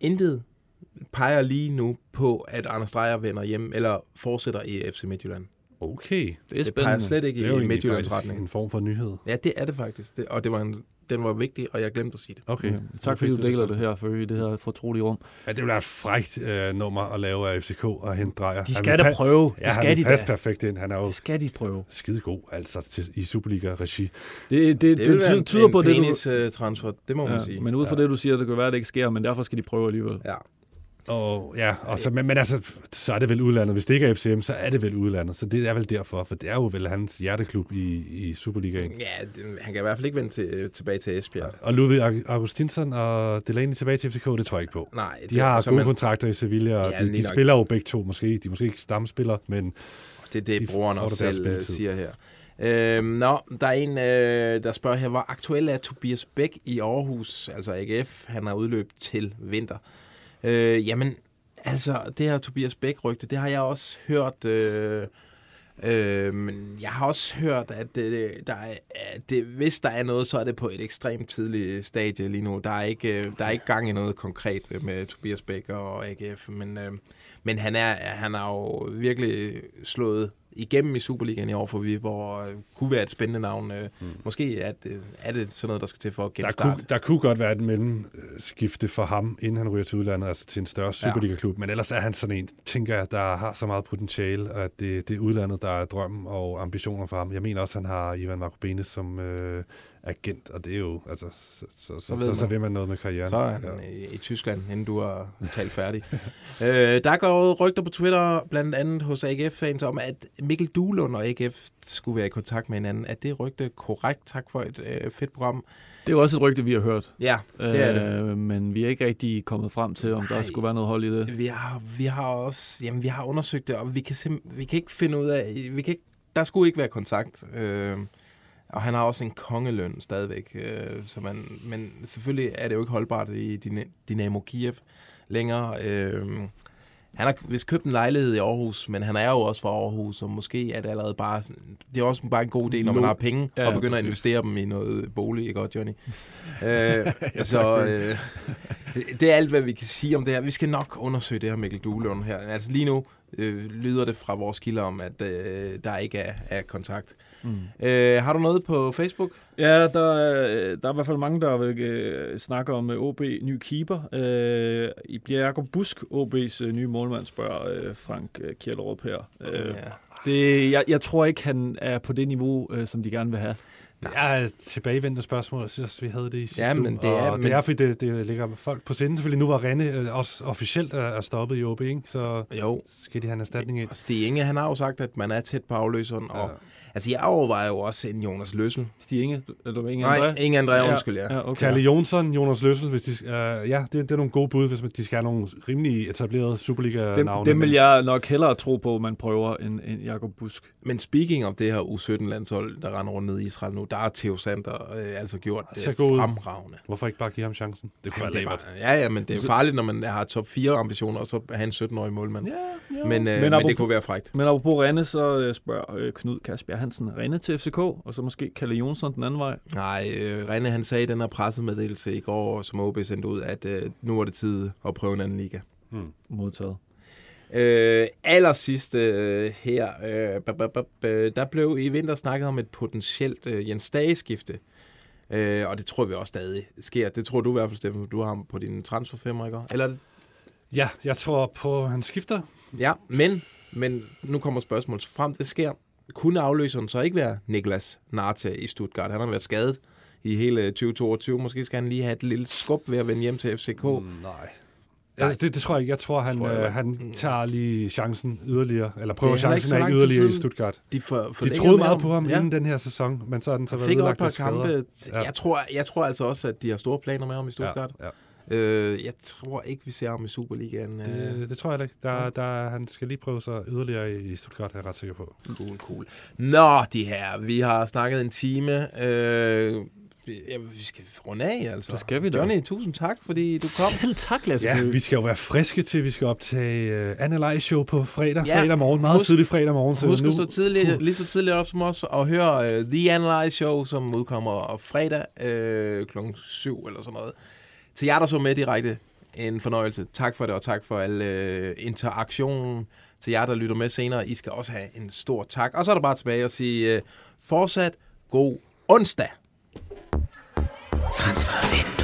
intet peger lige nu på, at Anders Dreyer vender hjem, eller fortsætter i FC Midtjylland. Okay. Det er Det peger spændende. slet ikke Det er i Midtjyllands retning. en form for nyhed. Ja, det er det faktisk. Det, og det var en, den var vigtig, og jeg glemte at sige det. Okay. Ja, tak fordi du deler det her for i det her fortrolige rum. Ja, det vil være et frækt øh, nummer at lave af FCK og hente drejer. De skal da pa- prøve. Ja, Det skal han de passe da. perfekt ind. Han er jo Det skal de prøve. skide god, altså til, i Superliga-regi. Det, det, det, Det det en, tyder en på det, du... penis-transfer, det må man sige. Men ud fra Ja. det, du siger, det kan være, at det ikke sker, men derfor skal de prøve alligevel. Ja. Og, ja, og så, men, men altså, så er det vel udlandet. Hvis det ikke er FCM, så er det vel udlandet. Så det er vel derfor, for det er jo vel hans hjerteklub i, i Superligaen. Ja, det, han kan i hvert fald ikke vende til, tilbage til Esbjerg. Og Ludvig Aug- Augustinsson og Delaney tilbage til FCK, det tror jeg ikke på. Nej, De har gode man- kontrakter i Sevilla, og Ja, de, de nok. spiller jo begge to måske. De er måske ikke stamspillere, men Det er det, de brugeren også selv øh, siger her. Øhm, nå, der er en, øh, der spørger her, hvor aktuel er Tobias Bæk i Aarhus, altså AGF, han har udløb til vinter. Øh, jamen, altså, det her Tobias Bæk-rygte, det har jeg også hørt... Øh, Øh, men jeg har også hørt, at, det, der er, at det, hvis der er noget, så er det på et ekstremt tidligt stadie lige nu. Der er ikke, øh, der er ikke gang i noget konkret med Tobias Bæk og AGF, men, øh, men han, er, han har jo virkelig slået igennem i Superligaen i år for Viborg, og øh, kunne være et spændende navn. Øh, mm. Måske er det, er det sådan noget, der skal til for at der genstarte. kunne, der kunne godt være et mellemskifte for ham, inden han ryger til udlandet, altså til en større Superliga-klub. Men ellers er han sådan en, tænker jeg, der har så meget potentiale, at det, det er udlandet, der er drømmen og ambitioner for ham. Jeg mener også, han har Ivan Marcobenes som øh, agent, og det er jo, altså, så, så, så, ved så, så, vil man noget med karrieren. Så er han i, i Tyskland, inden du har talt færdig. øh, der går rygter på Twitter, blandt andet hos AGF-fans, om at Mikkel Duelund og AGF skulle være i kontakt med hinanden. Er det rygte korrekt? Tak for et øh, fedt program. Det er jo også et rygte, vi har hørt. Ja, det er det. Øh, men vi er ikke rigtig kommet frem til, om der Nej. skulle være noget hold i det. Vi har, vi har også, jamen vi har undersøgt det, og vi kan, vi kan ikke finde ud af, vi kan ikke, der skulle ikke være kontakt. Øh, og han har også en kongeløn stadigvæk, øh, så man, men selvfølgelig er det jo ikke holdbart i Dyna- Dynamo Kiev længere. Øh, han har vist købt en lejlighed i Aarhus, men han er jo også fra Aarhus, og måske er det allerede bare... Det er også bare en god idé, når man har penge, Ja, ja, og begynder at præcis. investere dem i noget bolig, ikke godt, Johnny? øh, så øh, det er alt, hvad vi kan sige om det her. Vi skal nok undersøge det her Mikkel Duelund her. Altså lige nu øh, lyder det fra vores kilder om, at øh, der ikke er, er kontakt. Mm. Øh, har du noget på Facebook? Ja, der, er- der er i hvert fald mange, der vil øh, snakke om øh, OB ny keeper. Øh, I bliver Jakob Busk, OB's øh, nye målmand, spørger øh, Frank øh, Kjellerup her. Øh, Ja. det, jeg, jeg tror ikke, han er på det niveau, øh, som de gerne vil have. Det er et tilbagevendende spørgsmål. Jeg synes, vi havde det i sidste Ja, men det er- og men- det er, fordi det, det ligger folk på sinde. Selvfølgelig nu var Rene øh, også officielt er, er stoppet i OB, ikke? så Jo. skal de have en erstatning ind. Og Stig Inge, han har jo sagt, at man er tæt på afløseren. Og, altså, jeg overvejer jo også en Jonas Løssel. Stig Inge, eller Inge Nej, André? Inge André, undskyld, ja. ja okay. Kalle Jonsson, Jonas Løssel, hvis de, uh, ja, det, det er nogle gode bud, hvis man- de skal have nogle rimelig etablerede Dem, Superliga-navne. dem vil jeg nok hellere tro på, man prøver, end, end Jakob Busk. Men speaking of det her U17-landshold, der render rundt ned i Israel nu, der har Theo Sander øh, altså gjort det ud. fremragende. Hvorfor ikke bare give ham chancen? Det kunne Jamen, være det er lækkert. bare, ja, ja, men det er farligt, når man har top 4 ambitioner, og så have en 17-årig målmand. Ja, ja. Men, øh, men, men det kunne være frægt. Men apropos Rene, så øh, spørger øh, Knud Kasper Hansen Rene til FCK, og så måske Kalle Jonsson den anden vej. Nej, øh, René han sagde i den her pressemeddelelse i går, som OB sendte ud, at øh, nu er det tid at prøve en anden liga. Hmm. Modtaget. Øh, allersidst øh, her, øh, bap, bap, øh, der blev i vinter snakket om et potentielt øh, Jens Dage-skifte. Øh, og det tror vi også stadig sker. Det tror du i hvert fald, Steffen, du har ham på din transferfemmer, ikke? Eller er Ja, jeg tror på, at han skifter. Ja, men, men nu kommer spørgsmålet. Frem det sker, kunne afløseren så ikke være Niklas Narte i Stuttgart? Han har været skadet i hele 2022. Måske skal han lige have et lille skub ved at vende hjem til FCK. Mm, nej. Ja, det, det tror jeg ikke. Jeg tror, han, Tror jeg øh, han tager lige chancen yderligere, eller prøver er chancen af yderligere i Stuttgart. de for- de forlængede troede meget på ham Ja. inden den her sæson, men så er den så været skader. kampe. Ja. Jeg, tror, jeg tror altså også, at de har store planer med ham i Stuttgart. Ja, ja. Øh, jeg tror ikke, vi ser ham i Superligaen. øh. Det, det tror jeg da ikke. Der, der, han skal lige prøve sig yderligere i, Stuttgart, er jeg ret sikker på. Cool, cool. Nå, de her. Vi har snakket en time. Øh, ja, vi skal runde af, altså. Det skal vi da. Johnny, tusind tak, fordi du kom. Selv tak, Lasse. Ja, vi skal jo være friske til, vi skal optage uh, Anna Show på fredag, Ja. fredag morgen, meget Husk- tidlig fredag morgen. Så Husk nu, at stå tidligt, lige så tidligt op som os og høre uh, The Analyze Show, som udkommer fredag uh, kl. 7 eller sådan noget. Til jer, der så med direkte, en fornøjelse. Tak for det, og tak for al øh, interaktionen. Til jer, der lytter med senere, I skal også have en stor tak. Og så er der bare tilbage at sige øh, fortsat god onsdag. Transfervindue.